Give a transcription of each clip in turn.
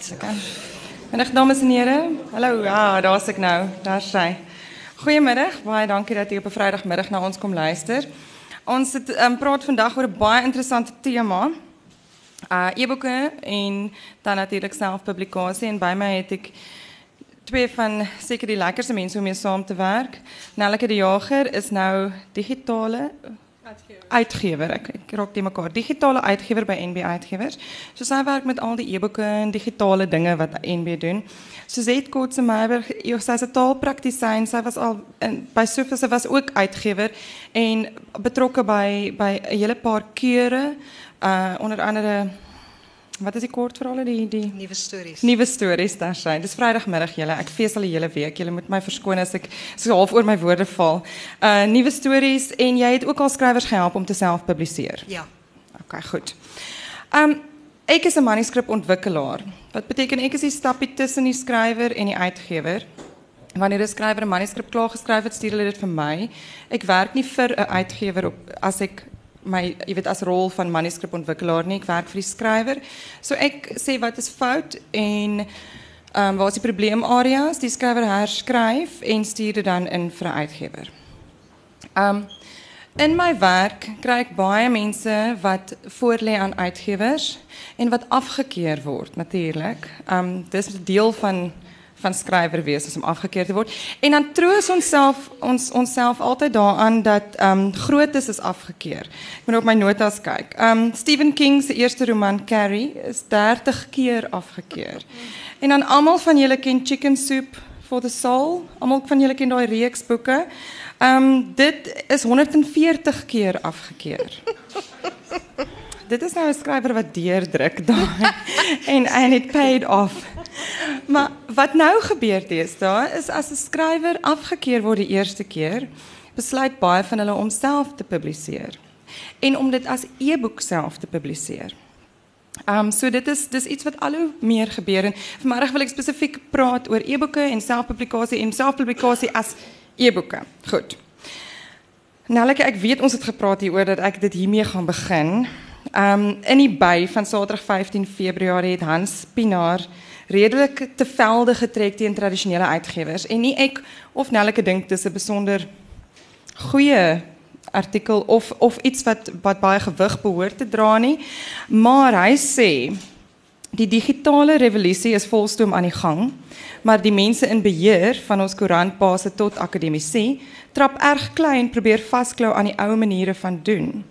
iets. Middag dames en heren. Hallo, ja, daar's ek nou. Daar's sy. Goeiemiddag. Baie dankie dat u op 'n Vrydagmiddag na ons kom luister. Ons het um, praat vandag oor 'n baie interessante tema. Uh e-boeke en dan natuurlik selfpublikasie en by my het ek twee van seker die lekkerste mense om mee saam te werk. Nelleke de Jager is nou digitale uitgewer. Ek, ek raak die mekaar. Digitale uitgewer by NB Uitgewers. So sy werk met al die e-boeke en digitale dinge wat NB doen. Suzette Kotse Meiberg, sy is 'n taalpraktisyn. Sy was al in, sy was ook uitgewer en betrokke by by 'n hele paar keure uh onder andere wat is die kort verhale die die nuwe stories. Nuwe stories daar sy. Dis Vrydagmiddag julle. Ek fees al die hele week. Julle moet my verskoon as ek so half oor my woorde val. Uh nuwe stories en jy het ook al skrywers gehelp om te self publiseer. Ja. OK, goed. Um ek is 'n manuskripontwikkelaar. Wat beteken ek is die stappie tussen die skrywer en die uitgewer. Wanneer 'n skrywer 'n manuskrip klaar geskryf het, stuur hulle dit vir my. Ek werk nie vir 'n uitgewer op as ek my jy weet as rol van manuskripontwikkelaar nie, ek werk vir die skrywer. So ek sê wat is fout en ehm um, waar is die probleemareas? Die skrywer herskryf en stuur dit dan in vir 'n uitgewer. Ehm in my werk kry ek baie mense wat voorlê aan uitgewers en wat afgekeur word natuurlik. Ehm um, dis 'n deel van van skrywer wees is om afgekeur te word. En dan troos ons self ons onsself altyd daaraan dat ehm um, grootes is afgekeur. Ek moet op my notas kyk. Ehm um, Stephen King se eerste roman Carrie is 30 keer afgekeur. En dan almal van julle ken Chicken Soup for the Soul. Almal van julle ken daai reeks boeke. Ehm um, dit is 140 keer afgekeur. dit is nou 'n skrywer wat deurdruk daai en and it paid off. Maar wat nou gebeur deesdae is as 'n skrywer afgekeur word die eerste keer, besluit baie van hulle om self te publiseer en om dit as e-boek self te publiseer. Um so dit is dis iets wat al hoe meer gebeur en vanmiddag wil ek spesifiek praat oor e-boeke en selfpublikasie en selfpublikasie as e-boeke. Goed. Nelleke, ek weet ons het gepraat hieroor dat ek dit hiermee gaan begin. Um in die by van Saterdag 15 Februarie het Hans Pinaar redelik te velde getrek teen tradisionele uitgewers en nie ek of Nelleke dink dis 'n besonder goeie artikel of of iets wat wat baie gewig behoort te dra nie. Maar hy sê die digitale revolusie is volstoom aan die gang, maar die mense in beheer van ons koerantbase tot akademisie trap erg klein probeer vasklou aan die ou maniere van doen.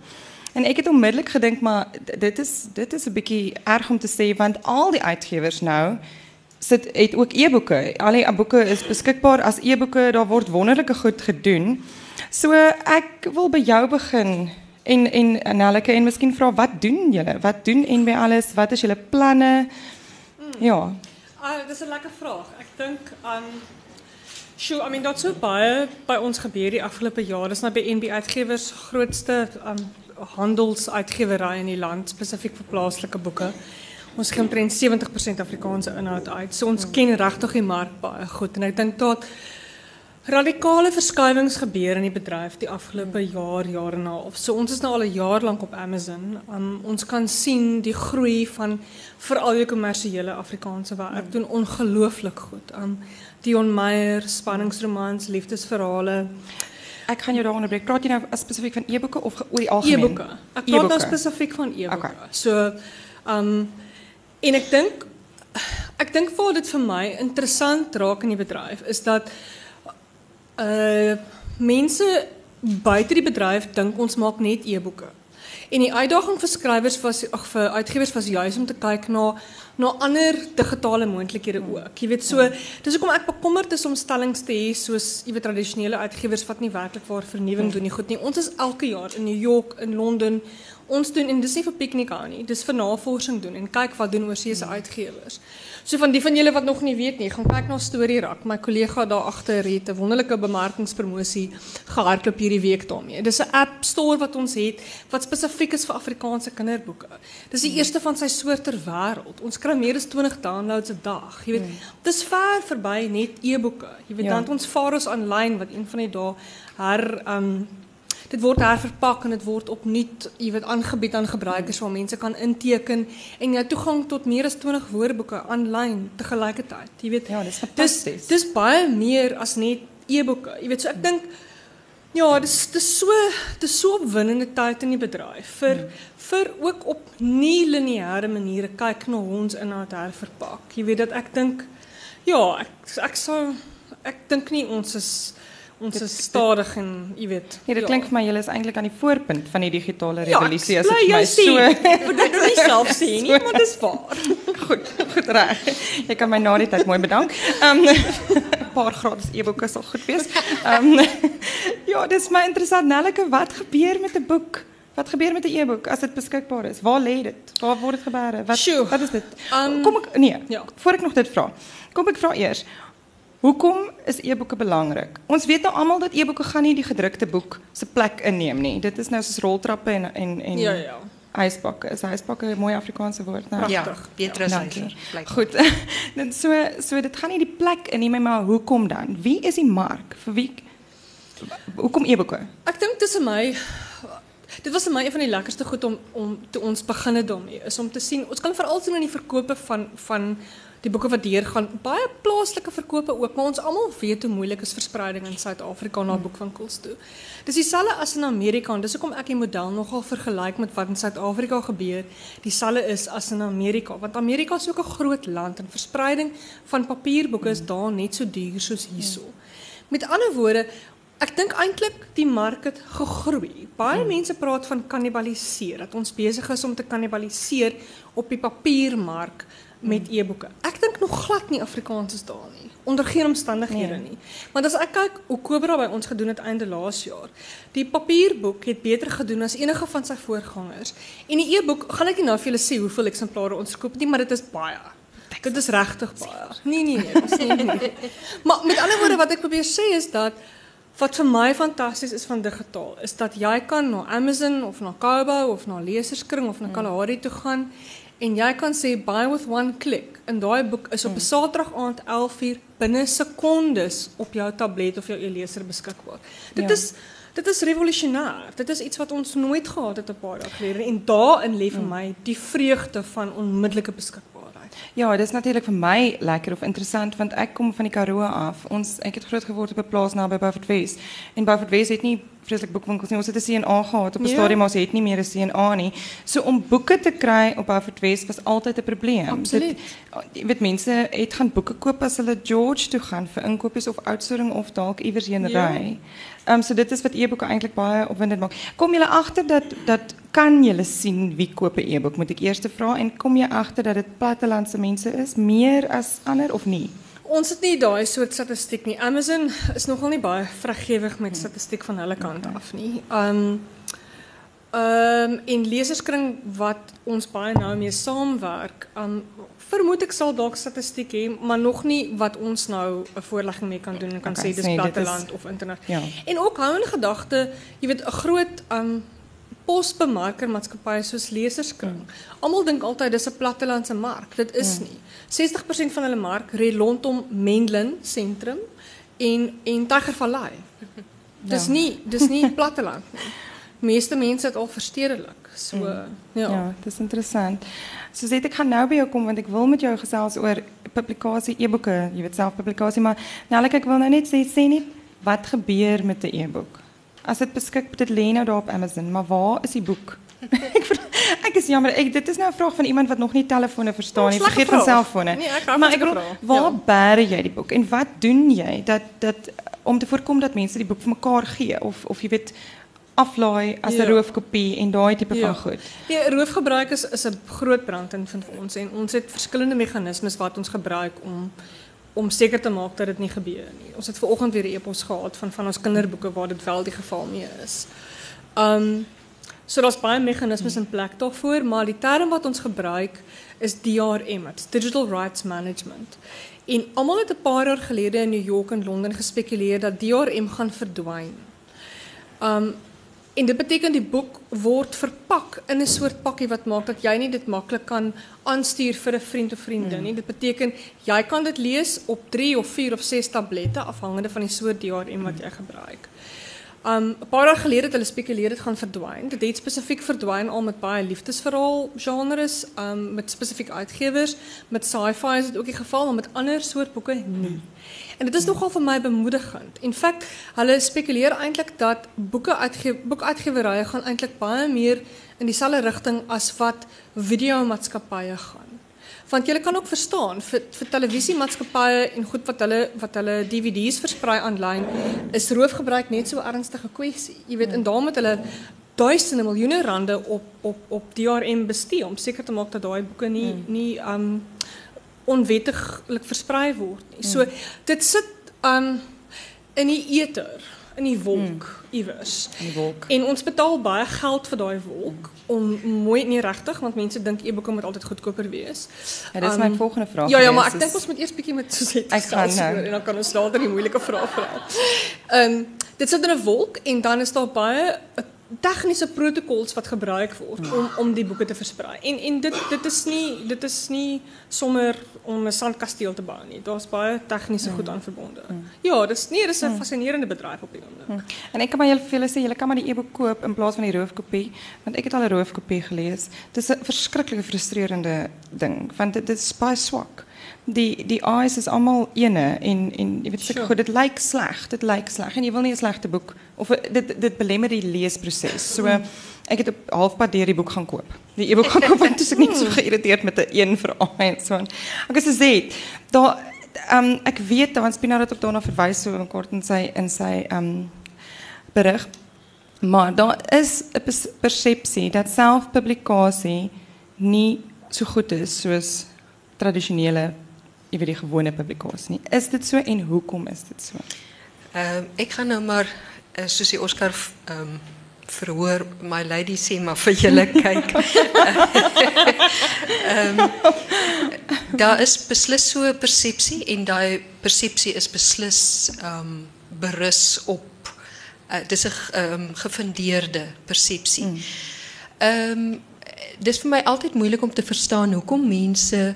En ek het onmiddellik gedink maar dit is dit is 'n bietjie erg om te sê want al die uitgewers nou sit het ook e-boeke. Al die boeke is beskikbaar as e-boeke. Daar word wonderlike goed gedoen. So ek wil by jou begin en en Annelike en miskien vra wat doen julle? Wat doen en by alles? Wat is julle planne? Ja. Ah, dis 'n lekker vraag. Ek dink aan Sjoe, I mean dat so baie by ons gebeur die afgelope jaar. Dis nou by NB Uitgewers grootste um, handelsuitgewery in die land spesifiek vir plaaslike boeke. Ons gee omtrent 70% Afrikaanse inhoud uit. So ons ken regtig die mark baie goed en ek dink dat radikale verskuiwings gebeur in die bedryf die afgelope jaar, jaar en 'n half. So ons is nou al 'n jaar lank op Amazon. Um, ons kan sien die groei van veral die kommersiële Afrikaanse werk doen ongelooflik goed. Um Dion Meyer, spanningsromans, liefdesverhale. Ek gaan jou daar onderbreek. Praat jy nou spesifiek van e-boeke of oor die algemeen? E-boeke. Ek praat nou spesifiek van e-boeke. Okay. So um en ek dink ek dink vir dit vir my interessant raak in die bedryf is dat uh mense buite die bedryf dink ons maak net e-boeke. En die uitdaging vir skrywers was ag vir uitgewers was juis om te kyk na na ander digitale moontlikhede ook. Jy weet so, dis hoekom ek bekommerd is om stellings te hê soos jy weet tradisionele uitgewers wat nie werklik waar vernuwing doen nie. Goed nie. Ons is elke jaar in New York, in Londen. Ons doen en dis nie vir piknik aan nie. Dis vir navorsing doen en kyk wat doen oorseese uitgewers. So van die van julle wat nog nie weet nie, gaan kyk na Story Rak. My kollega daar agter het 'n wonderlike bemarkingspromosie gehardloop hierdie week daarmee. Dis 'n app store wat ons het wat spesifiek is vir Afrikaanse kinderboeke. Dis die eerste van sy soort ter wêreld. Ons kry meer as 20 downloads 'n dag. Jy weet, dis ver verby net e-boeke. Jy weet, Ja. dan ons Faros aanlyn wat een van die dae her um dit word herverpak en dit word opnuut, jy weet, aangebied aan gebruikers waar mense kan inteken en jy toegang tot meer as 20 woordeboeke aanlyn te gelykertyd. Jy weet, ja, dis fantasties. Dis dis baie meer as net e-boeke. Jy weet, so ek dink ja, dis dis so dis so opwindende tyd in die bedryf vir hmm. vir ook op nie lineêre maniere kyk na ons inhoud herverpak. Jy weet dat ek dink ja, ek ek sou ek dink nie ons is ons is stadig en jy weet. Nee, dit ja. klink vir my julle is eintlik aan die voorpunt van die digitale revolusie ja, as dit my so. Ek dit nie self sien nie, maar dis waar. goed, goed reg. Jy kan my na die tyd mooi bedank. Ehm um, 'n paar gratis e-boeke sal goed wees. Ehm um, ja, dis my interessant Nelleke, wat gebeur met 'n boek? Wat gebeur met 'n e-boek as dit beskikbaar is? Waar lê dit? Waar word dit gebeere? Wat Sjoe, wat is dit? Um, kom ek nee, ja. voor ek nog dit vra. Kom ek vra eers. Hoekom is e-boeke belangrik? Ons weet nou almal dat e-boeke gaan nie die gedrukte boek se plek inneem nie. Dit is nou soos roltrappe en en en Ja ja. Ijsbakke. Is ijsbakke 'n mooi Afrikaanse woord, nou? Ja, as ijzer. Goed. Dan so so dit gaan nie die plek inneem maar hoekom dan? Wie is die mark? Vir wie Hoekom e-boeke? Ek dink tussen my dit was vir my een van die lekkerste goed om om toe ons beginne daarmee is om te sien ons kan veral sien in die verkope van van die boeke wat hier gaan baie plaaslike verkope ook maar ons almal weet hoe moeilik is verspreiding in Suid-Afrika na boekwinkels toe. Dis dieselfde as in Amerika en dis hoekom ek die model nogal vergelyk met wat in Suid-Afrika gebeur. Dieselfde is as in Amerika want Amerika is ook 'n groot land en verspreiding van papierboeke is daar net so duur soos hierso. Met ander woorde, Ek dink eintlik die mark het gegroei. Baie mense praat van kannibaliseer, dat ons besig is om te kannibaliseer op die papiermark met hmm. e-boeke. Ek dink nog glad nie Afrikaans is daar nie. Onder geen omstandighede nee. nie. Want as ek kyk hoe Cobra by ons gedoen het einde laas jaar, die papierboek het beter gedoen as enige van sy voorgangers. En die e-boek, gaan ek nie nou vir julle sê hoeveel eksemplare ons verkoop nie, maar dit is baie. Dit is regtig baie. Nee nee nee, nee, nee. Maar met ander woorde wat ek probeer sê is dat wat vir my fantasties is van digitaal is dat jy kan na Amazon of na Kobo of na Leserskring of na mm. Kalahari toe gaan en jy kan sê buy with one click en daai boek is op 'n mm. Saterdag aand 11:00 binne sekondes op jou tablet of jou e-leser beskikbaar. Dit ja. is dit is revolusionêr. Dit is iets wat ons nooit gehad het 'n paar dae gelede en daarin lê vir mm. my die vreugde van onmiddellike beskikbaarheid. Ja, dat is natuurlijk voor mij lekker of interessant, want ik kom van die Karoo af. Ons, ik heb groot geworden op een plaats naby Beaufort En Beaufort West het niet vreselijk boekwinkels nie. Ons het 'n CNA gehad op 'n ja. stadium, maar ons het nie meer 'n CNA nie. So om boeke te kry op Beaufort West was altyd 'n probleem. Absoluut. Jy weet mense het gaan boeke koop as hulle George toe gaan vir inkopies of outsourcing of dalk iewers heen ry. Um, so dit is wat e-boeke eintlik baie opwindend maak. Kom julle agter dat dat kan julle sien wie koop 'n e-boek? Moet ek eers vra en kom jy agter dat dit plattelandse mense is meer as ander of nie? Ons het nie daai soort statistiek nie. Amazon is nogal nie baie vrygewig met statistiek van hulle kant af nie. Um um in leserskring wat ons baie nou mee saamwerk, um vermoed ek sal dalk statistiek hê, maar nog nie wat ons nou 'n voorlegging mee kan doen en kan okay, sê dis nee, platteland of internet. Ja. En ook hou in gedagte, jy weet 'n groot um posbemarkermaatskappye soos Leserskring. Mm. Almal dink altyd dis 'n plattelandse mark. Dit is mm. nie. 60% van hulle mark ry rondom Menlyn sentrum en en Tygervallei. Dis ja. nie dis nie platteland nie. Meeste mense het al verstedelik. So mm. ja. Ja, dis interessant. So sê ek gaan nou by jou kom want ek wil met jou gesels oor publikasie e-boeke, jy weet self publikasie, maar nou ek wil nou net sê sê net wat gebeur met 'n e-boek? As dit beskik dit lê nou daar op Amazon, maar waar is die boek? ek ek is jammer, ek dit is nou 'n vraag van iemand wat nog nie telefone verstaan nie, vergeet van selfone. Nee, ek maar ek bedoel, waar ja. bære jy die boek en wat doen jy dat dat om te voorkom dat mense die boek vir mekaar gee of of jy weet aflaai as 'n ja. roofkopie en daai tipe ja. van goed. Ja, roofgebruik is is 'n groot brandpunt vir ons en ons het verskillende meganismes wat ons gebruik om om seker te maak dat dit nie gebeur nie. Ons het ver oggend weer 'n e-pos gehad van van ons kinderboeke waar dit wel die geval mee is. Um so daar's baie meganismes in plek daarvoor, maar die term wat ons gebruik is DRM, Digital Rights Management. En almal het 'n paar jaar gelede in New York en Londen gespekuleer dat DRM gaan verdwyn. Um En dit beteken die boek word verpak in 'n soort pakkie wat maak dat jy nie dit maklik kan aanstuur vir 'n vriend of vriendin hmm. nie. Dit beteken jy kan dit lees op 3 of 4 of 6 tablette afhangende van die soort DRM wat jy gebruik. Um paar jaar gelede het hulle spekuleer dit gaan verdwyn. Dit het spesifiek al met baie liefdesverhaal genres, um met spesifiek uitgewers, met sci-fi is dit ook die geval, maar met ander soort boeke nie. En dit is nogal vir my bemoedigend. In feite, hulle spekuleer eintlik dat boeke uitge gaan eintlik baie meer in dieselfde rigting as wat videomaatskappye gaan. Want jy kan ook verstaan vir vir televisiemaatskappye en goed wat hulle wat hulle DVD's versprei aanlyn is roofgebruik net so ernstige kwessie. Jy weet en daarom het hulle duisende miljoene rande op op op DRM bestee om seker te maak dat daai boeke nie mm. nie um onwettiglik versprei word nie. So mm. dit sit um in die eter in die wolk hmm. iewers. In die wolk. En ons betaal baie geld vir daai wolk om mooi nie regtig want mense dink e-boeke moet altyd goedkoper wees. Ja, dis um, my volgende vraag. Ja ja, maar ek dink ons moet eers bietjie met Suzette ek gaan nou. en dan kan ons later die moeilike vrae vra. Ehm um, dit sit in 'n wolk en dan is daar baie tegniese protokols wat gebruik word om om die boeke te versprei. En en dit dit is nie dit is nie sommer om 'n sandkasteel te bou nie. Daar's baie tegniese goed aan verbonde. Ja, dis nee, dis 'n fascinerende bedryf op die oomblik. En ek kan maar julle sê, julle kan maar die e-boek koop in plaas van die roofkopie, want ek het al 'n roofkopie gelees. Dit is 'n verskriklike frustrerende ding, want dit, dit is baie swak die die eyes is allemaal ene en en jy weet seker goed dit lyk sleg dit lyk sleg. En jy wil nie 'n slegte boek of dit dit belemmer die leesproses so ek het op halfpad deur die boek gaan koop. Die e-boek gaan koop want ek niet so geïrriteerd met 'n een verhaal en so ek is gesê daar um, ek weet want Spina het ook daarna verwys so kort in sy in sy um, berig. Maar daar is 'n persepsie dat selfpublikasie nie so goed is soos tradisionele jy weet die gewone publikasie nie. Is dit so en hoekom is dit so? Ehm uh, ek gaan nou maar uh, soos die Oscar ehm um, verhoor my lady sê maar vir julle kyk. Um, daar is beslis so 'n persepsie en daai persepsie is beslis ehm um, berus op uh, dis 'n ehm um, gefundeerde persepsie. Mm. Um, dis vir my altyd moeilik om te verstaan hoekom mense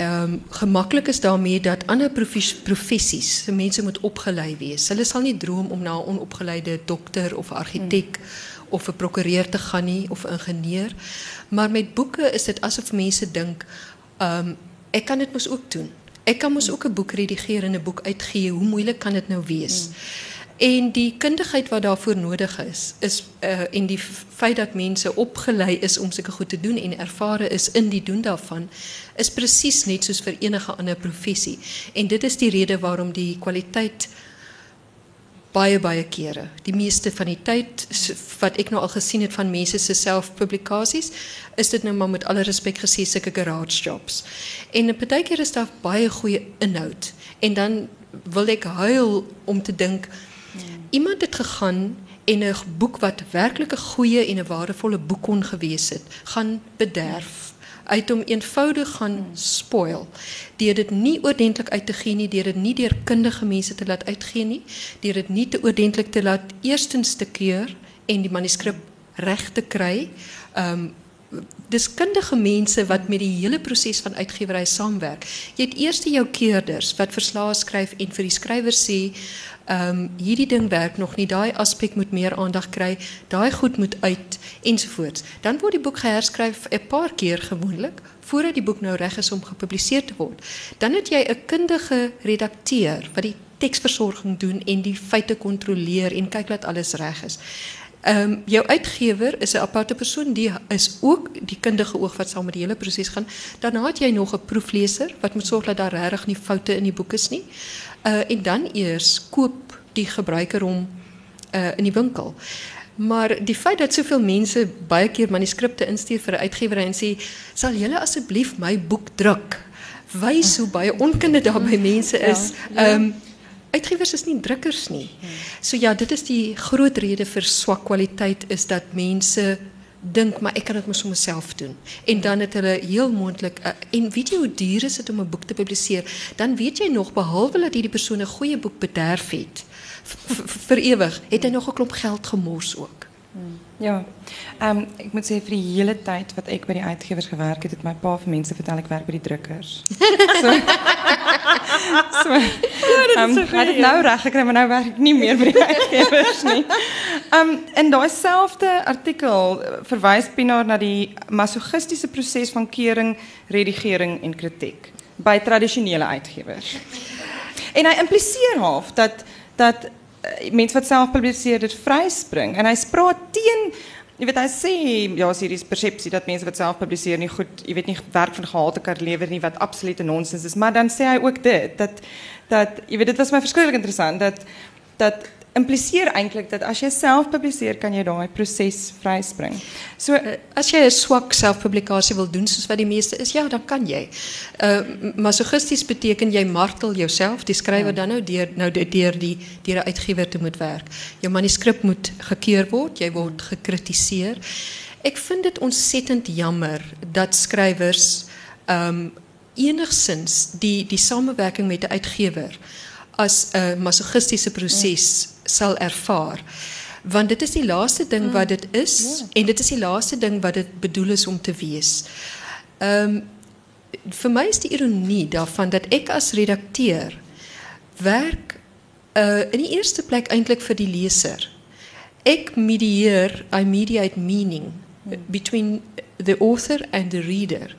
um, gemakkelijk is daarmee dat andere professies, mensen moet opgeleid wees. Hulle sal nie droom om na 'n onopgeleide dokter of architect hmm. of 'n prokureur te gaan nie of ingenieur. Maar met boeke is dit asof mense dink, ehm um, ek kan dit mos ook doen. Ek kan mos ook 'n boek redigeer en 'n boek uitgee. Hoe moeilik kan dit nou wees? Hmm. En die kundigheid wat daarvoor nodig is, is uh, en die feit dat mensen opgeleid is om zulke goed te doen en ervaren is in die doen daarvan, is precies net soos vir enige ander professie. En dit is die rede waarom die kwaliteit baie baie kere, die meeste van die tyd wat ek nou al gesien het van mense se selfpublikasies, is dit nou maar met alle respek gesê sulke garage jobs. En 'n partykeer is daar baie goeie inhoud en dan wil ek huil om te dink Iemand het gegaan en 'n boek wat werklik 'n goeie en 'n waardevolle boek kon gewees het, gaan bederf uit om eenvoudig gaan spoil deur dit nie oordentlik uit te gee nie, deur dit nie deur kundige mense te laat uitgee nie, deur dit nie te oordentlik te laat eerstens te keur en die manuskrip reg te kry. Um dis kundige mense wat met die hele proses van uitgewery saamwerk. Jy het eers jou keurders wat verslae skryf en vir die skrywer sê, ehm um, hierdie ding werk nog nie, daai aspek moet meer aandag kry, daai goed moet uit ensovoorts. Dan word die boek geherskryf 'n paar keer gewoonlik voordat die boek nou reg is om gepubliseer te word. Dan het jy 'n kundige redakteur wat die teksversorging doen en die feite kontroleer en kyk dat alles reg is. Ehm um, jou uitgewer is 'n aparte persoon, die is ook die kundige oog wat saam met die hele proses gaan. Dan het jy nog 'n proefleser wat moet sorg dat daar regtig nie foute in die boek is nie. Uh en dan eers koop die gebruiker hom uh in die winkel. Maar die feit dat soveel mense baie keer manuskripte instuur vir 'n uitgewer en sê, "Sal julle asseblief my boek druk?" Wys hoe baie onkunde daar by mense is. Ehm ja, ja. um, uitgewers is nie drukkers nie. So ja, dit is die groot rede vir swak kwaliteit is dat mense dink maar ek kan dit mos vir doen. En dan het hulle heel moontlik uh, en weet jy hoe duur is dit om 'n boek te publiseer? Dan weet jy nog behalwe dat hierdie persoon 'n goeie boek bederf het vir ewig, het hy nog 'n klomp geld gemors ook. Ja, um, ik moet zeggen, voor de hele tijd wat ik bij die uitgevers gewerkt heb, het mijn pa van mensen vertellen ik werk bij die drukkers. so, so, um, heb het nou recht gekry, maar nou werk ik niet meer bij die uitgevers nie. Um in datzelfde artikel verwijst Pinaar naar die masochistische proces van kering, redigering en kritiek bij traditionele uitgevers. En hij impliceert half dat dat uh, mense wat self publiseer dit vryspring. En hy praat teen jy weet hy sê ja as hierdie persepsie dat mense wat self publiseer nie goed jy weet nie werk van gehalte kan lewer nie wat absolute nonsens is. Maar dan sê hy ook dit dat dat jy weet dit was my verskriklik interessant dat dat impliseer eintlik dat as jy self publiseer kan jy daai proses vryspring. So uh, as jy 'n swak selfpublikasie wil doen soos wat die meeste is, ja, dan kan jy. Uh masochisties beteken jy martel jouself, die skrywer ja. dan nou deur nou deur die deur 'n uitgewer te moet werk. Jou manuskrip moet gekeur word, jy word gekritiseer. Ek vind dit ontsettend jammer dat skrywers um enigsins die die samewerking met 'n uitgewer as 'n masochistiese proses sal ervaar. Want dit is die laaste ding wat dit is ja. en dit is die laaste ding wat dit bedoel is om te wees. Ehm um, vir my is die ironie daarvan dat ek as redakteur werk uh in die eerste plek eintlik vir die leser. Ek medieer, I mediate meaning between the author and the reader.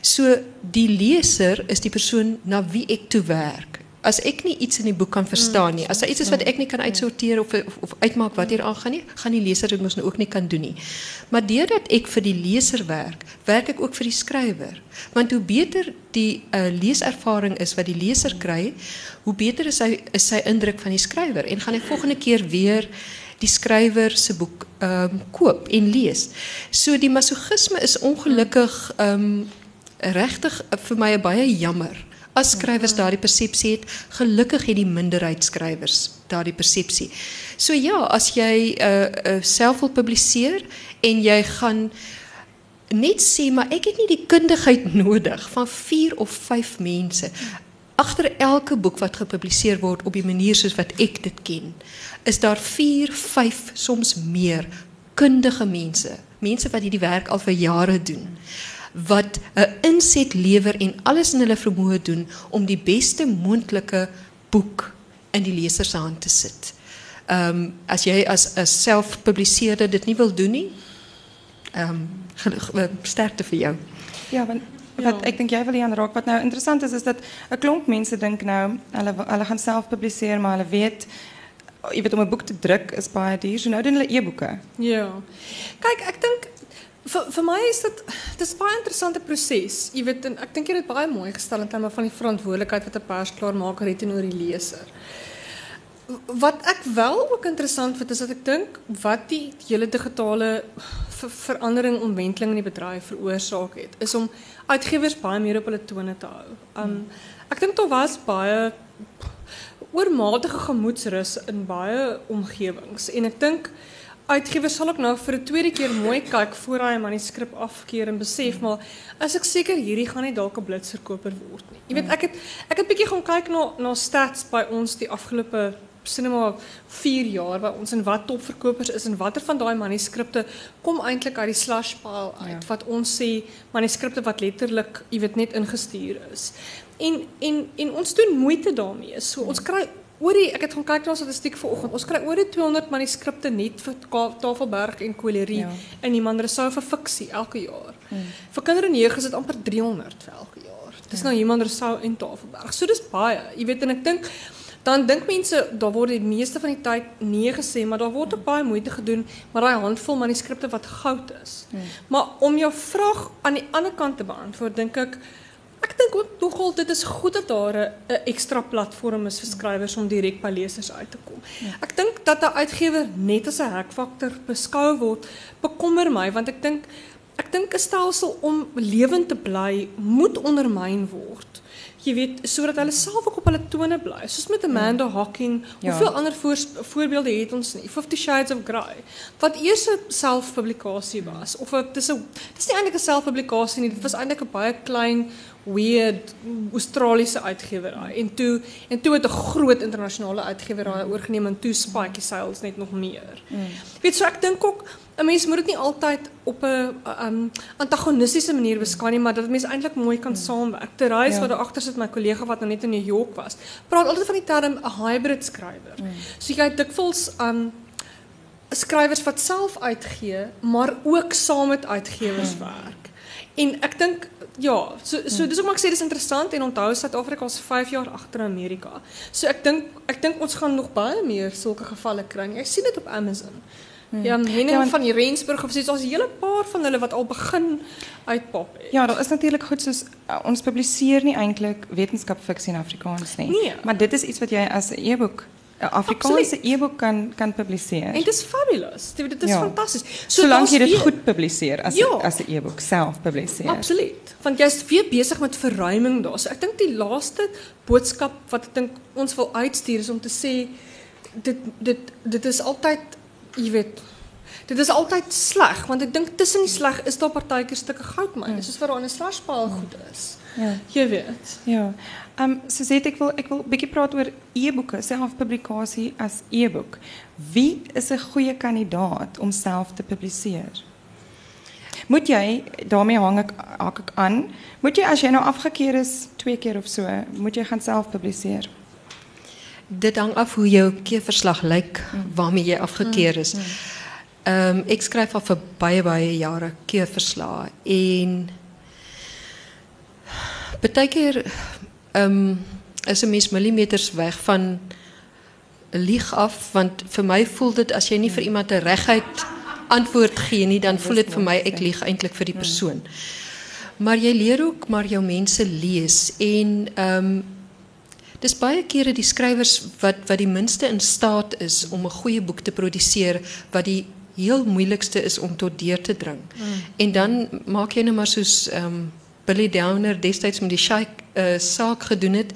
So die leser is die persoon na wie ek toe werk as ek nie iets in die boek kan verstaan nie, as daar iets is wat ek nie kan uitsorteer of of, of uitmaak wat hier aangaan nie, gaan die leser dit mos nou ook nie kan doen nie. Maar deurdat ek vir die leser werk, werk ek ook vir die skrywer. Want hoe beter die uh, leeservaring is wat die leser kry, hoe beter is sy is sy indruk van die skrywer en gaan hy volgende keer weer die skrywer se boek ehm um, koop en lees. So die masochisme is ongelukkig ehm um, regtig uh, vir my baie jammer as skrywers daardie persepsie het, gelukkig het die minderheid skrywers daardie persepsie. So ja, as jy uh, uh self wil publiseer en jy gaan net sê maar ek het nie die kundigheid nodig van 4 of 5 mense agter elke boek wat gepubliseer word op die manier soos wat ek dit ken is daar 4, 5 soms meer kundige mense, mense wat hierdie werk al vir jare doen wat 'n inset lewer en alles in hulle vermoë doen om die beste moontlike boek in die leser se hand te sit. Ehm um, as jy as 'n selfpubliseerder dit nie wil doen nie, ehm um, sterkte vir jou. Ja, want wat ek dink jy wil hier raak wat nou interessant is is dat 'n klomp mense dink nou hulle hulle gaan self publiseer maar hulle weet jy weet om 'n boek te druk is baie duur. So nou doen hulle e-boeke. Ja. Kyk, ek dink Voor, voor mij is dat, het is een baie interessante proces. Je weet, en ek dink jy het baie mooi gestel in terme van die verantwoordelijkheid wat 'n persklaarmaker het teenoor die leser. Wat ek wel ook interessant vind is dat ek dink wat die hele digitale ver verandering omwenteling in die bedryf veroorsaak het, is om uitgewers baie meer op hulle tone te hou. Um ek dink daar was baie oormatige gemoedsrus in baie omgewings en ek dink uitgewer sal ook nou vir 'n tweede keer mooi kyk voor hy 'n manuskrip afkeer en besef maar as ek seker hierdie gaan nie dalk 'n blitsverkoper word nie. Jy weet ek het ek het bietjie gaan kyk na na stats by ons die afgelope sinema 4 jaar waar ons en wat topverkopers is en watter van daai manuskripte kom eintlik uit die slash pile uit ja. wat ons sê manuskripte wat letterlik jy weet net ingestuur is. En en en ons doen moeite daarmee. So ons kry oor die ek het gaan kyk na statistiek vanoggend. Ons kry oor die 200 manuskripte net vir Tafelberg en Kolerie ja. in die Manresou vir fiksie elke jaar. Hmm. Vir kindernege is dit amper 300 vir elke jaar. Dis ja. nou Manresou en Tafelberg. So dis baie. Jy weet en ek dink dan dink mense daar word die meeste van die tyd nee gesê, maar daar word ook baie moeite gedoen maar daai handvol manuskripte wat goud is. Hmm. Maar om jou vraag aan die ander kant te beantwoord, dink ek Ek dink ook nogal dit is goed dat daar 'n ekstra platform is vir skrywers om direk by lesers uit te kom. Ja. Ek dink dat 'n uitgewer net as 'n hekfaktor beskou word, bekommer my want ek dink ek dink 'n stelsel om lewend te bly moet ondermyn word. Jy weet, sodat hulle self ook op hulle tone bly. Soos met Amanda ja. Hawking, ja. hoeveel ander voor, voorbeelde het ons nie? Fifty Shades of Grey. Wat eers 'n selfpublikasie was of dit is 'n dis nie eintlik 'n selfpublikasie nie, dit was eintlik 'n baie klein weird Australiese uitgewerij. En toe en toe het 'n groot internasionale uitgewerij oorgeneem en toe spike die sales net nog meer. Mm. Weet so ek dink ook 'n mens moet dit nie altyd op 'n um, antagonistiese manier beskou nie, maar dat mens eintlik mooi kan mm. saamwerk. Terwyl ja. wat daar agter sit my kollega wat nou net in New York was, praat altyd van die term 'n hybrid skrywer. Mm. So jy dikwels um skrywers wat self uitgee, maar ook saam met uitgewers mm. werk. En ek dink ja, so so dis ook maar ek sê dis interessant en onthou Suid-Afrika is 5 jaar agter Amerika. So ek dink ek dink ons gaan nog baie meer sulke gevalle kry. Jy sien dit op Amazon. Hmm. Ja, Henning ja, van die Rensburg of zoiets. Als een hele paar van hulle wat al begin uitpop. Ja, dat is natuurlijk goed. Soos, uh, ons publiceer niet eigenlijk wetenschapsfictie in Afrikaans. Nie. Nee. Maar dit is iets wat jij als e-book een Afrikaanse e-book kan, kan publiceren. En het is fabulous. Dit is ja. fantastisch. So Zolang je het goed publiceert als, ja. een e-book zelf publiceert. Absoluut. Want jij is veel bezig met verruiming daar. So ek dink die laaste boodskap wat ek dink ons wil uitstuur is om te sê dit dit dit is altyd jy weet dit is altyd sleg want ek dink tussen die sleg is daar partykeer stukke goud man. Mm. Soos vir 'n slashpaal goed is. Ja. Jy weet. Ja. Ehm um, so sê ek wil ek wil 'n bietjie praat oor e-boeke, selfpublikasie as e-boek. Wie is 'n goeie kandidaat om self te publiseer? Moet jy daarmee hang hak ek aan? Moet jy as jy nou afgekeer is twee keer of so, moet jy gaan self publiseer? Dit hangt af hoe jouw keerverslag lijkt, waarmee je afgekeerd is. Um, ik schrijf al voor baie, baie jaren keerverslag. En betekent um, is een mens millimeters weg van lieg af. Want voor mij voelt het, als je niet voor iemand de rechtheid antwoord geeft, dan voelt het voor mij, ik lieg eigenlijk voor die persoon. Maar jij leert ook maar jouw mensen lees. En... Um, Dis baie kere die skrywers wat wat die minste in staat is om 'n goeie boek te produseer wat die heel moeilikste is om tot deur te dring. Mm. En dan maak jy nou maar soos ehm um, Billy Downer destyds met die Shake uh, saak gedoen het.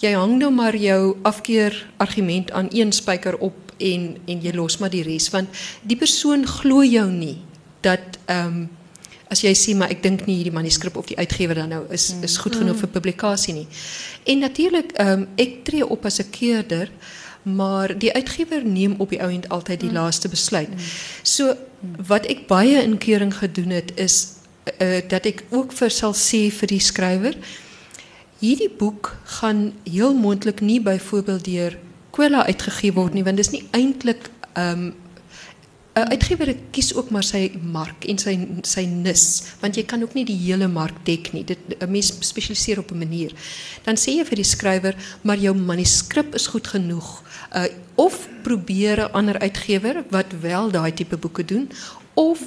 Jy hang nou maar jou afkeer argument aan een spyker op en en jy los maar die res want die persoon glo jou nie dat ehm um, as jy sê maar ek dink nie hierdie manuskrip of die uitgewer dan nou is is goed genoeg mm. vir publikasie nie. En natuurlik ehm um, ek tree op as 'n keerder, maar die uitgewer neem op die ouend altyd die mm. laaste besluit. Mm. So wat ek baie in keuring gedoen het is uh, dat ek ook vir sal sê vir die skrywer hierdie boek gaan heel moontlik nie byvoorbeeld deur Kwela uitgegee word nie want dis nie eintlik ehm um, 'n uitgewer kies ook maar sy mark en sy sy nis, want jy kan ook nie die hele mark dek nie. Dit 'n mens spesialiseer op 'n manier. Dan sê jy vir die skrywer, maar jou manuskrip is goed genoeg. Uh of probeer 'n ander uitgewer wat wel daai tipe boeke doen of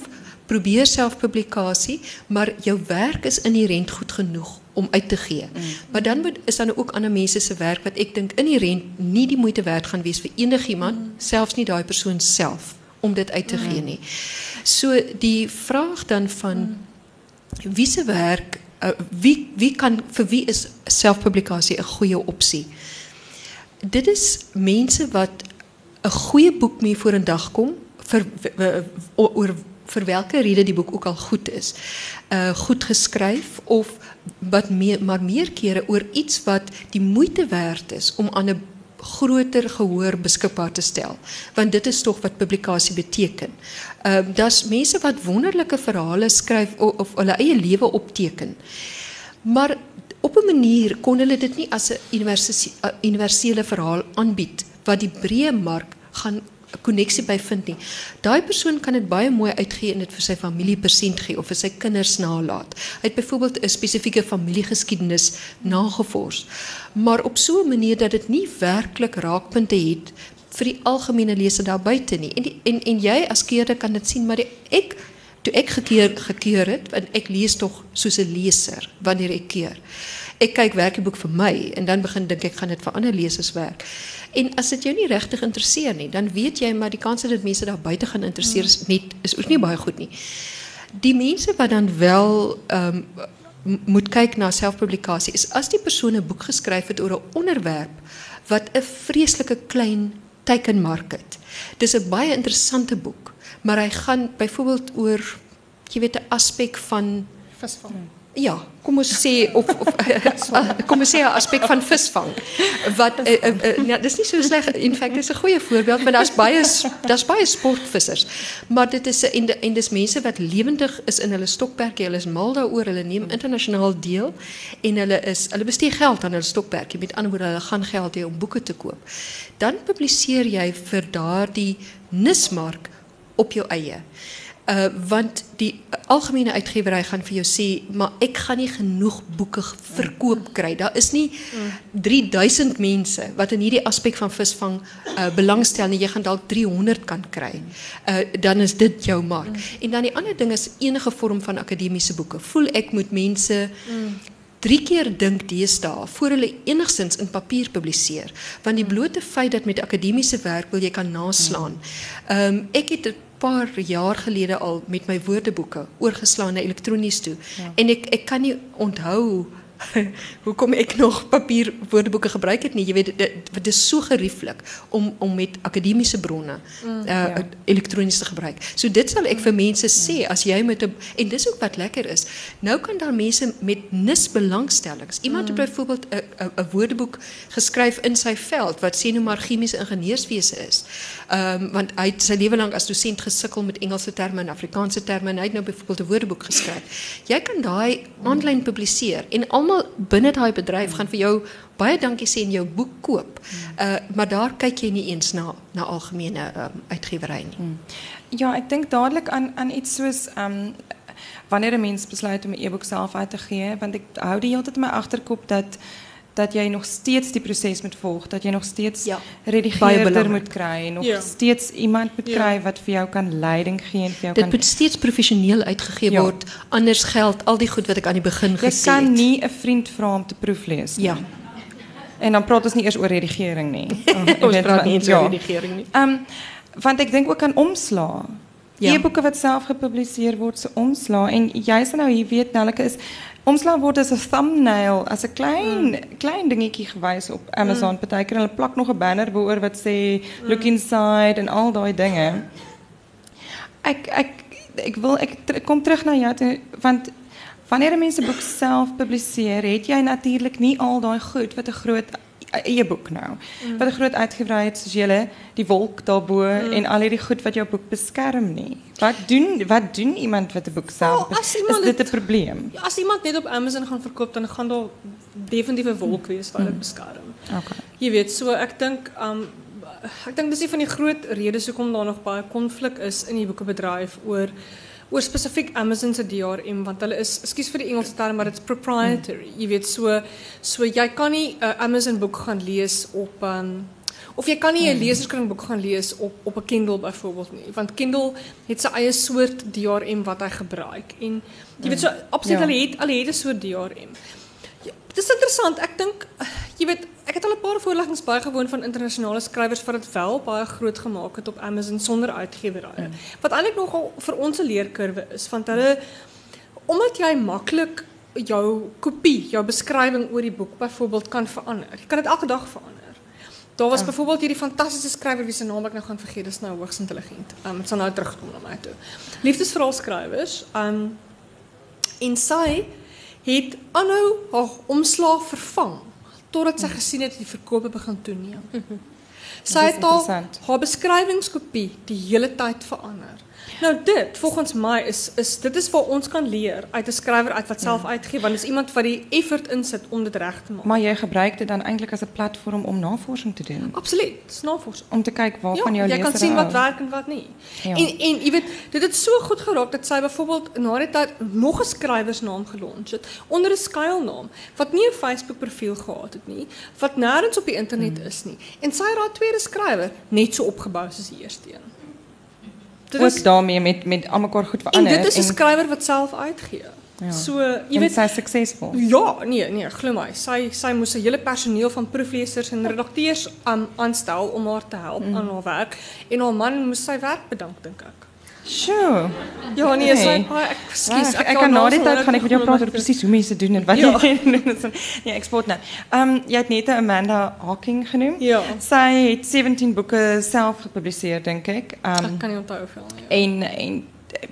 probeer selfpublikasie, maar jou werk is inherënt goed genoeg om uit te gee. Mm. Maar dan moet, is dan ook ander mense se werk wat ek dink inherënt nie die moeite werd gaan wees vir enigiemand, mm. selfs nie daai persoon self om dit uit te gee nie. So die vraag dan van wie se werk uh, wie wie kan vir wie is selfpublikasie 'n goeie opsie? Dit is mense wat 'n goeie boek mee voor 'n dag kom vir oor vir watter rede die boek ook al goed is. Uh goed geskryf of wat maar meer kere oor iets wat die moeite werd is om aan 'n groter gehoor beskikbaar te stel want dit is tog wat publikasie beteken. Ehm uh, daar's mense wat wonderlike verhale skryf of, of hulle eie lewe opteken. Maar op 'n manier kon hulle dit nie as 'n universele verhaal aanbied wat die breë mark gaan koneksie by vind nie. Daai persoon kan dit baie mooi uitgee en dit vir sy familie persent gee of vir sy kinders nalaat. Hy het byvoorbeeld 'n spesifieke familiegeskiedenis nagevors, maar op so 'n manier dat dit nie werklik raakpunte het vir die algemene leser daar buite nie. En die, en en jy as keerder kan dit sien, maar die, ek toe ek gekeer gekeer het, want ek lees tog soos 'n leser wanneer ek keer. Ek kyk werkeboek vir my en dan begin dink ek gaan dit vir ander lesers werk. En as dit jou nie regtig interesseer nie, dan weet jy maar die kans dat dit mense daar buite gaan interesseer is net is ook nie baie goed nie. Die mense wat dan wel um, moet kyk na selfpublikasie is as die persoon 'n boek geskryf het oor 'n onderwerp wat 'n vreeslike klein teikenmark het. Dis 'n baie interessante boek, maar hy gaan byvoorbeeld oor jy weet 'n aspek van visvang. Ja, kom ons sê of of kom ons sê 'n aspek van visvang. Wat uh, uh, uh, ja, dis nie so sleg. In feite is 'n goeie voorbeeld, maar daar's baie daar's baie sportvissers. Maar dit is 'n en, en dis mense wat lewendig is in hulle stokperdjie. Hulle is mal daaroor. Hulle neem internasionaal deel en hulle is hulle bestee geld aan hulle stokperdjie. Met ander woorde, hulle gaan geld hê om boeke te koop. Dan publiseer jy vir daardie nismark op jou eie. Uh, want die algemene uitgewery gaan vir jou sê, maar ek gaan nie genoeg boeke verkoop kry. Daar is nie 3000 mense wat in hierdie aspek van visvang uh, belangstel nie. Jy gaan dalk 300 kan kry. Uh, dan is dit jou mark. En dan die ander ding is enige vorm van akademiese boeke. Voel ek moet mense drie keer dink deesdae voor hulle enigstens in papier publiseer want die blote feit dat met akademiese werk wil jy kan naslaan. Ehm um, ek paar jaar gelede al met my woordeboeke oorgeslaan na elektronies toe ja. en ek ek kan nie onthou hoekom ek nog papier woordeboeke gebruik het nie. Jy weet dit, dit is so gerieflik om om met akademiese bronne mm, uh, ja. elektronies te gebruik. So dit sal ek vir mense sê as jy met 'n en dis ook wat lekker is. Nou kan daar mense met nis belangstellings. Iemand het mm. byvoorbeeld 'n 'n woordeboek geskryf in sy veld wat sê nou maar chemiese ingenieurswese is. Ehm um, want hy het sy lewe lank as dosent gesukkel met Engelse terme en Afrikaanse terme en hy het nou byvoorbeeld 'n woordeboek geskryf. Jy kan daai aanlyn publiseer en almal almal binne daai bedryf gaan vir jou baie dankie sê en jou boek koop. Uh maar daar kyk jy nie eens na na algemene um, uitgewery nie. Hmm. Ja, ek dink dadelik aan aan iets soos um wanneer 'n mens besluit om 'n e-boek self uit te gee, want ek hou die hele tyd in my agterkop dat dat jy nog steeds die proses moet volg, dat jy nog steeds ja, redigeerder moet kry, nog ja. steeds iemand moet ja. kry wat vir jou kan leiding gee en vir jou Dit kan moet steeds professioneel uitgegee ja. word, anders geld al die goed wat ek aan die begin gesê het. Jy kan nie 'n vriend vra om te proeflees nie. Ja. En dan praat ons nie eers oor redigering nie. ons praat nie eens ja. oor redigering nie. Ehm um, want ek dink ook aan omslaa. Ja. E-boeke wat self gepubliseer word se omslaa en jy's nou hier weet Nelleke is Omslag word as 'n thumbnail, as 'n klein mm. klein dingetjie gewys op Amazon. Mm. Hulle plak nog 'n banner boor wat sê mm. look inside en al daai dinge. Ek ek ek wil ek kom terug na jou toe want wanneer mense boek self publiseer, het jy natuurlik nie al daai goed wat 'n groot eie boek nou. Mm. Wat 'n groot uitgebrei het soos julle die wolk daarbo mm. en al hierdie goed wat jou boek beskerm nie. Wat doen wat doen iemand wat 'n boek self oh, is dit 'n probleem? Ja, as iemand net op Amazon gaan verkoop dan gaan daar definitief 'n wolk wees wat dit mm. beskerm. Okay. Jy weet, so ek dink um ek dink dis een van die groot redes hoekom daar nog baie konflik is in die boekebedryf oor oor spesifiek Amazon se DRM want hulle is ekskuus vir die Engelse term maar dit's proprietary. Jy weet so so jy kan nie 'n uh, Amazon boek gaan lees op 'n um, of jy kan nie 'n leserskring boek gaan lees op op 'n Kindle byvoorbeeld nie want Kindle het sy eie soort DRM wat hy gebruik en jy weet so absoluut ja. hulle het hulle het 'n soort DRM. Ja, dit is interessant. Ek dink jy weet ek het al 'n paar voorleggings bygewoon van internasionale skrywers wat dit wel baie groot gemaak het op Amazon sonder uitgewerye. Mm. Wat eintlik nogal vir ons 'n leerkurwe is want hulle omdat jy maklik jou kopie, jou beskrywing oor die boek byvoorbeeld kan verander. Jy kan dit elke dag verander. Daar was ja. byvoorbeeld hierdie fantastiese skrywer wie se naam ek nou gaan vergeet, dis nou hoogs intelligent. Um dit sal nou terugkom na my toe. Liefdesverhaal skrywers. Um en sy het aanhou haar omslag vervang totdat sy gesien het die verkope begin toeneem. Sy het al haar beskrywingskopie die hele tyd verander. Nou dit volgens my is is dit is waar ons kan leer uit 'n skrywer uit wat self uitgee want is iemand wat die effort insit om dit reg te maak. Maar jy gebruik dit dan eintlik as 'n platform om navorsing te doen. Absoluut, navorsing om te kyk ja, van jou leser. Ja, jy kan sien wat werk en wat nie. Ja. En en jy weet, dit het so goed geraak dat sy byvoorbeeld na die tyd nog 'n skrywersnaam gelons het onder 'n skuilnaam wat nie 'n Facebook profiel gehad het nie, wat nêrens op die internet hmm. is nie. En sy haar tweede skrywer net so opgebou soos die eerste een ook daarmee met met almekaar goed verander. En dit is 'n skrywer wat self uitgee. Ja. So, jy weet sy suksesvol. Ja, nee, nee, glo my. Sy sy moes 'n hele personeel van proeflesers en redakteurs aan aanstel om haar te help mm. aan haar werk en haar man moes sy werk bedank dink ek. Sure. Ja, nee, sy baie ekskuus. Ek, ek kan na die tyd gaan ek met jou praat oor presies hoe mense doen en wat ja. jy doen. Ja, ek spot nou. Ehm um, jy het net Amanda Hawking genoem. Ja. Sy het 17 boeke self gepubliseer dink ek. Ehm um, Ek kan nie onthou hoeveel nie. En en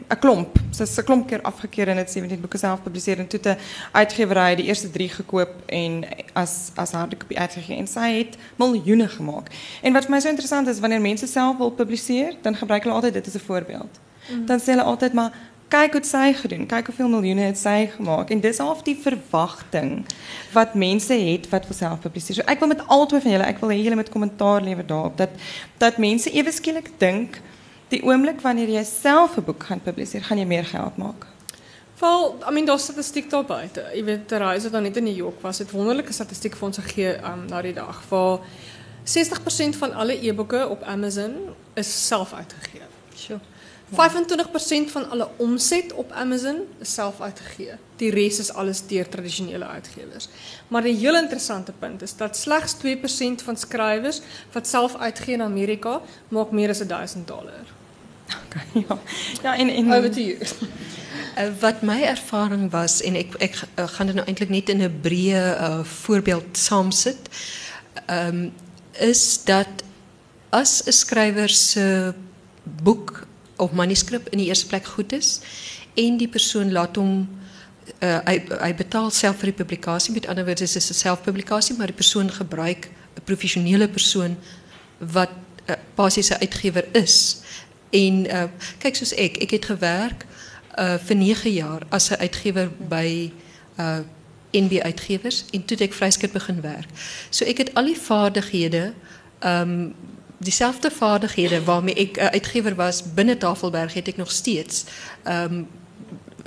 'n klomp. Sy is 'n klomp keer afgekeur en het 17 boeke self publiseer en toe 'n uitgewerij die eerste 3 gekoop en as as hardkopie uitgegee en sy het miljoene gemaak. En wat vir my so interessant is wanneer mense self wil publiseer, dan gebruik hulle altyd dit as 'n voorbeeld. Mm. Dan sê hulle altyd maar kyk wat sy gedoen, kyk hoeveel miljoene het sy gemaak en dis half die verwagting wat mense het wat vir self publiseer. So ek wil met albei van julle, ek wil hê julle met kommentaar lewer daarop dat dat mense ewe skielik dink die oomblik wanneer jy self 'n boek gaan publiseer, gaan jy meer geld maak. Val, I mean daar's statistiek daar buite. Jy weet Terwyl dan net in New York was, het wonderlike statistiek vir ons gegee um, na die dag waar 60% van alle e-boeke op Amazon is self uitgegee. Sure. 25% van alle omset op Amazon is self uitgegee. Die res is alles deur tradisionele uitgewers. Maar 'n heel interessante punt is dat slegs 2% van skrywers wat self uitgee in Amerika maak meer as 1000 dollar. Ja. Ja, en en. Uh, wat my ervaring was en ek ek uh, gaan dit nou eintlik net in 'n breë uh, voorbeeld. Ehm um, is dat as 'n skrywer se boek of manuskrip in die eerste plek goed is en die persoon laat hom uh, hy hy betaal self vir die publikasie met ander woorde is dit 'n selfpublikasie maar die persoon gebruik 'n professionele persoon wat uh, basies 'n uitgewer is en uh, kyk soos ek ek het gewerk uh, vir 9 jaar as 'n uitgewer by uh, NB uitgewers en toe het ek vryskut begin werk. So ek het al die vaardighede ehm um, diezelfde vaardigheden waarmee ik uitgever was binnen Tafelberg, heb ik nog steeds. Um,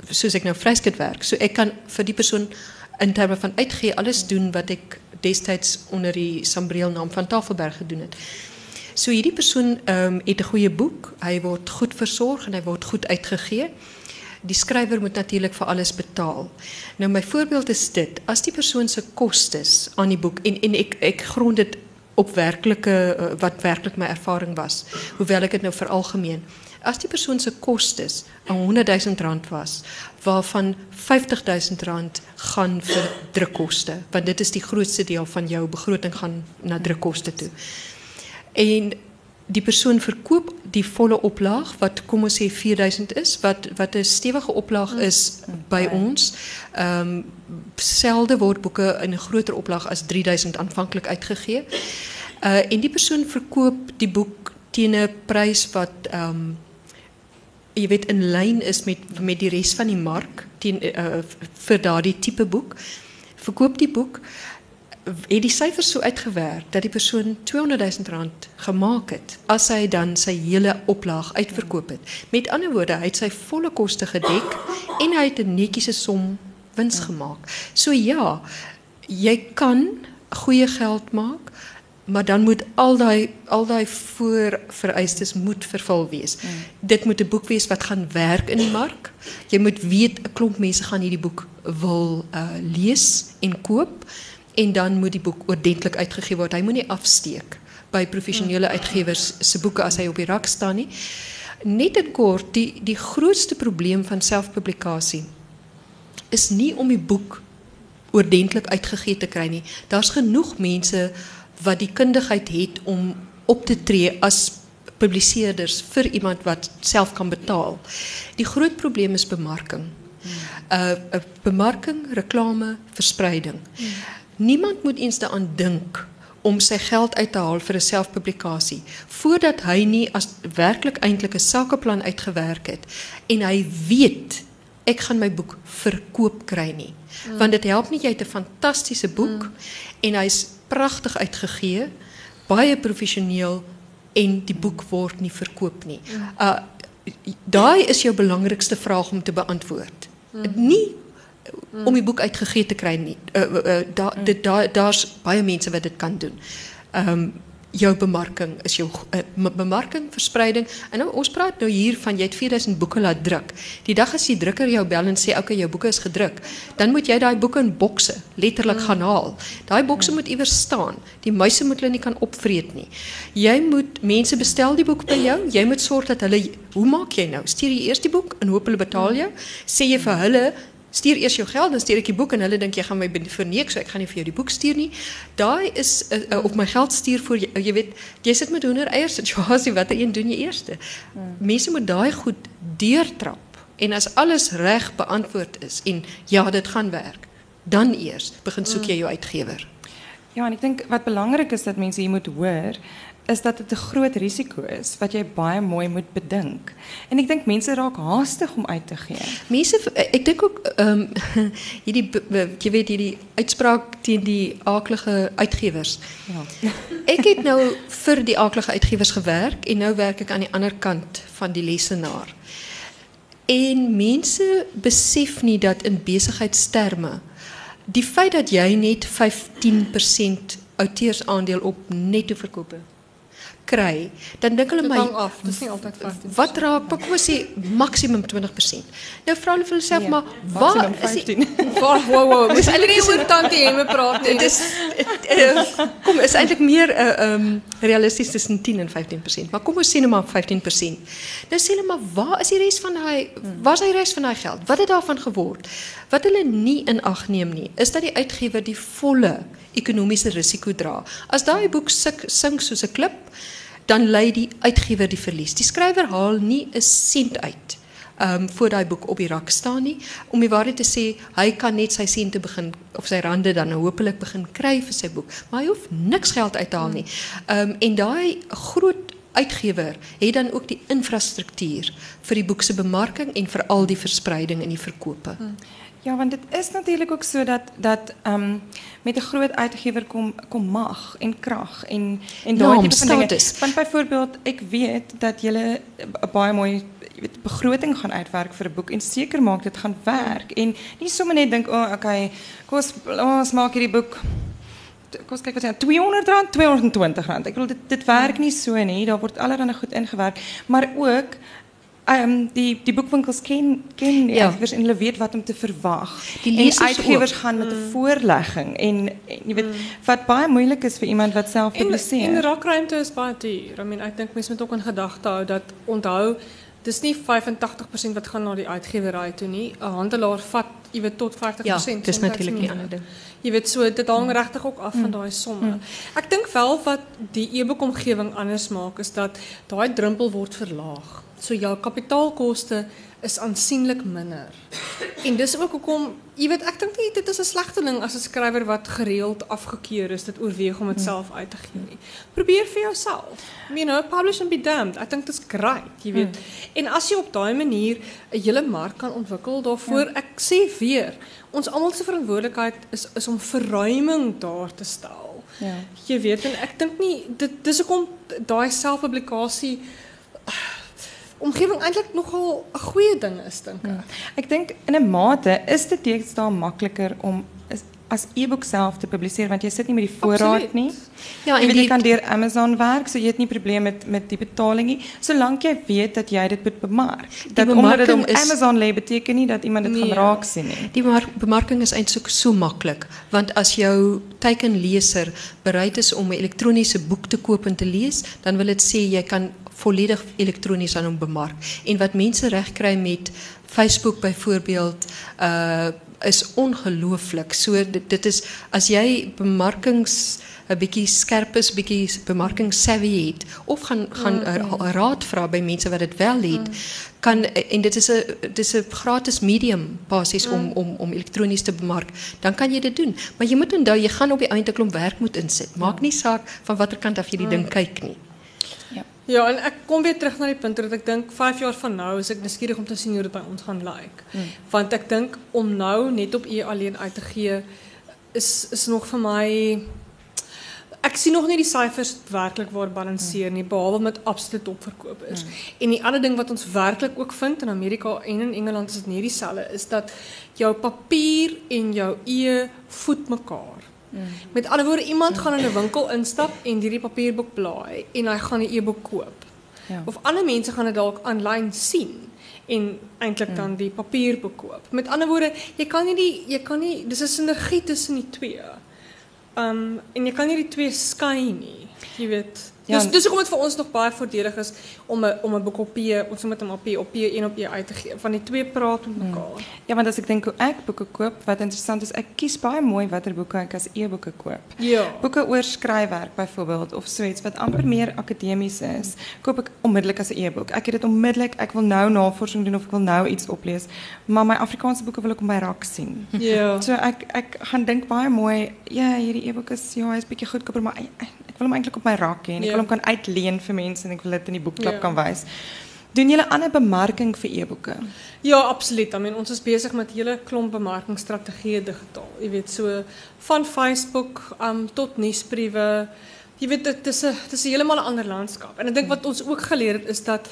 zoals ik nou vrijskut werk. So ik kan voor die persoon in termen van uitgeven alles doen wat ik destijds onder die naam van Tafelberg gedaan heb. So hierdie persoon um, het 'n goeie boek, hy word goed versorg en hy word goed uitgegee. Die skrywer moet natuurlik vir alles betaal. Nou my voorbeeld is dit, as die persoon se kostes aan die boek en en ek ek grond dit op werkelijke, uh, wat werkelijk mijn ervaring was. Hoewel ik het nou veralgemeen. Als die persoon zijn kostes aan 100.000 rand was, waarvan 50.000 rand gaan voor drukkosten. Want dit is die grootste deel van jouw begroting gaan naar drukkosten toe. En die persoon verkoop die volle oplaag wat kom ons sê 4000 is wat wat 'n stewige oplaag mm. is by ons. Ehm um, selde word boeke in 'n groter oplaag as 3000 aanvanklik uitgegee. Uh en die persoon verkoop die boek teen 'n prys wat ehm um, jy weet in lyn is met met die res van die mark teen uh, vir daardie tipe boek. Verkoop die boek het die syfers so uitgewerk dat die persoon 200 000 rand gemaak het as hy dan sy hele oplaag uitverkoop het. Met ander woorde, hy het sy volle koste gedek en hy het 'n netjiese som wins gemaak. So ja, jy kan goeie geld maak, maar dan moet al daai al daai voorvereistes moet vervul wees. Mm. Dit moet 'n boek wees wat gaan werk in die mark. Jy moet weet 'n klomp mense gaan hierdie boek wil uh, lees en koop en dan moet die boek ordentlik uitgegee word. Hy moenie afsteek by professionele uitgewers se boeke as hy op die rak staan nie. Net in kort, die die grootste probleem van selfpublikasie is nie om die boek ordentlik uitgegee te kry nie. Daar's genoeg mense wat die kundigheid het om op te tree as publiseerders vir iemand wat self kan betaal. Die groot probleem is bemarking. Uh, uh bemarking, reklame, verspreiding. Niemand moet eens daaraan dink om sy geld uit te haal vir 'n selfpublikasie voordat hy nie as werklik eintlik 'n sakeplan uitgewerk het en hy weet ek gaan my boek verkoop kry nie. Mm. Want dit help nie jy het 'n fantastiese boek mm. en hy's pragtig uitgegee, baie professioneel en die boek word nie verkoop nie. Mm. Uh daai is jou belangrikste vraag om te beantwoord. Mm. Nie om die boek uitgegee te kry nie. Uh, uh, uh, daar mm. daar daar's baie mense wat dit kan doen. Ehm um, jou bemarking is jou uh, bemarking, verspreiding. En nou ons praat nou hier van jy het 4000 boeke laat druk. Die dag as die drukker jou bel en sê okay, jou boeke is gedruk, dan moet jy daai boeke in bokse letterlik mm. gaan haal. Daai bokse mm. moet iewers staan. Die muise moet hulle nie kan opvreet nie. Jy moet mense bestel die boek by jou. Jy moet sorg dat hulle hoe maak jy nou? Stuur jy eers die boek en hoop hulle betaal jou? Sê jy vir hulle stuur eers jou geld, dan stuur ek die boek en hulle dink jy gaan my verneek, so ek gaan nie vir jou die boek stuur nie. Daai is uh, uh, op my geld stuur voor jy, jy weet, jy sit met hoender eiers situasie, watter een doen jy eerste? Hmm. Mense moet daai goed deurtrap. En as alles reg beantwoord is en ja, dit gaan werk, dan eers begin soek jy jou uitgewer. Ja, en ek dink wat belangrik is dat mense hier moet hoor, is dat dit 'n groot risiko is wat jy baie mooi moet bedink. En ek dink mense raak haastig om uit te gee. Mense ek dink ook ehm um, hierdie jy weet hierdie uitspraak teen die aaklige uitgewers. Ja. ek het nou vir die aaklige uitgewers gewerk en nou werk ek aan die ander kant van die lesenaar. En mense besef nie dat in besigheidsterme die feit dat jy net 15% outeursaandeel op netto verkope kry, dan dink hulle my af, dis nie altyd 15. Wat raak, kom ons sê maksimum 20%. Nou vra hulle vir hulself Nee, maar waar is die, 15. Wow, wow. Dis eintlik nie oor tantie Hemme praat nie. dit is uh, kom is eintlik meer uh, um, realisties tussen 10 en 15%. Maar kom ons sê nou maar 15%. Nou sê hulle maar waar is die res van daai waar is die res van daai geld? Wat het daarvan geword? Wat hulle nie in ag neem nie, is dat die uitgewer die volle ekonomiese risiko dra. As daai boek sik, sink soos 'n klip, dan lei die uitgewer die verlies. Die skrywer haal nie 'n sent uit um voor daai boek op die rak staan nie. Om die waarheid te sê, hy kan net sy sente begin of sy rande dan nou hopelik begin kry vir sy boek, maar hy hoef niks geld uit te haal nie. Um en daai groot uitgewer het dan ook die infrastruktuur vir die boek se bemarking en veral die verspreiding en die verkope. Ja, want dit is natuurlijk ook zo dat, dat um, met een groot uitgever kom, kom mag en kracht en, en Naam, tipe van dingen. Want bijvoorbeeld, ik weet dat jullie een baie mooi weet, begroting gaan uitwerken voor een boek en zeker maakt dit gaan werk. En niet zomaar net denk, oh, oké, okay, ons, ons maak hierdie boek kost kyk wat sê 200 rand 220 rand. Ek bedoel dit dit werk nie so nie. Daar word allerlei goed ingewerk, maar ook ehm um, die die boekwinkels ken ken die Ja. en hulle weet wat om te verwag. Die en ook. gaan met 'n voorlegging en, en jy weet wat baie moeilik is vir iemand wat self En, en publiseer. rakruimte is baie duur. I mean, ek dink mense moet ook in gedagte hou dat onthou dis nie 85% wat gaan na die uitgewery toe nie. 'n Handelaar vat jy weet tot 50%. Ja, dis en natuurlik that's die me. ander ding. Jy weet so dit hang regtig ook af van daai somme. Ek dink wel wat die e-boek omgewing anders maak is dat daai drempel word verlaag. So jou kapitaalkoste is aansienlik minder. En dis ook hoekom jy weet ek dink nie dit is 'n slegte ding as 'n skrywer wat gereeld afgekeur is dit oorweeg om dit self uit te gee nie. Probeer vir jouself. You know, publish and be damned. Ek dink dit is great, jy weet. En as jy op daai manier 'n hele mark kan ontwikkel daarvoor, ek sê weer, ons almal se verantwoordelikheid is is om verruiming daar te stel. Ja. Jy weet en ek dink nie dit dis hoekom daai selfpublikasie omgewing eintlik nogal 'n goeie ding is dink ek. Ek dink in 'n mate is dit deesdae makliker om is, as e-boek self te publiseer want jy sit nie met die voorraad Absoluut. nie. Ja, en weet die kan deur Amazon werk, so jy het nie probleem met met die betaling nie, solank jy weet dat jy dit moet bemark. Dat omdat op Amazon lê beteken nie dat iemand dit Nee. gaan raak sien nie. Die mar- bemarking is eintlik so maklik want as jou teikenleser bereid is om 'n elektroniese boek te koop en te lees, dan wil dit sê jy kan volledig elektronies aan hom bemark. En wat mense kry met Facebook byvoorbeeld uh is ongelooflik. So dit, dit is as jy bemarkings 'n bietjie skerp is, bietjie bemarking savvy het of gaan gaan mm, raad vra by mense wat dit wel het, kan en dit is 'n dis 'n gratis medium basies om om om elektronies te bemark, dan kan jy dit doen. Maar jy moet onthou jy gaan op die einde klomp werk moet insit. Maak nie saak van watter kant af jy die ding kyk nie. Ja, en ek kom weer terug na die punt dat ek dink 5 jaar van nou is ek nuuskierig om te sien hoe dit by ons gaan lyk. Want ek dink om nou net op e alleen uit te gee is is nog vir my ek sien nog nie die syfers werklik waar balanseer nie behalwe met absolute opverkoop is. En die ander ding wat ons werklik ook vind in Amerika en in Engeland is dit nie dieselfde is dat jou papier en jou e voed mekaar. Met ander woorde iemand gaan in 'n winkel instap en hierdie papierboek blaai en hy gaan 'n e-boek koop. Ja. Of ander mense gaan dit dalk aanlyn sien en eintlik dan die papierboek koop. Met ander woorde, jy kan nie die jy kan nie dis 'n sinergie tussen die twee. Um en jy kan nie die twee skei nie. Jy weet. Ja, dus, dus hoekom het vir ons nog baie voordelig is om 'n om 'n boek op P, ons moet hom op P op P1 op E uit te gee. Van die twee praat met mekaar. Mm. Ja, want as ek dink hoe ek boeke koop, wat interessant is, ek kies baie mooi watter boeke ek as e-boeke koop. Ja. Boeke oor skryfwerk byvoorbeeld of so iets wat amper meer akademies is, koop ek onmiddellik as 'n e-boek. Ek het dit onmiddellik, ek wil nou navorsing doen of ek wil nou iets oplees, maar my Afrikaanse boeke wil ek op my rak sien. Ja. So ek ek gaan dink baie mooi, ja, hierdie e-boek is ja, hy's bietjie goedkoper, maar ek wil hom eintlik op my rak hê en ek wil hom kan uitleen vir mense en ek wil dit in die boekklub kan wys. Doen julle ander bemarking vir e-boeke? Ja, absoluut. I mean, ons is besig met hele klomp bemarkingsstrategieë digitaal. Jy weet, so van Facebook um tot nuusbriewe. Jy weet dit is 'n dit is 'n heeltemal 'n ander landskap. En ek dink wat ons ook geleer het is dat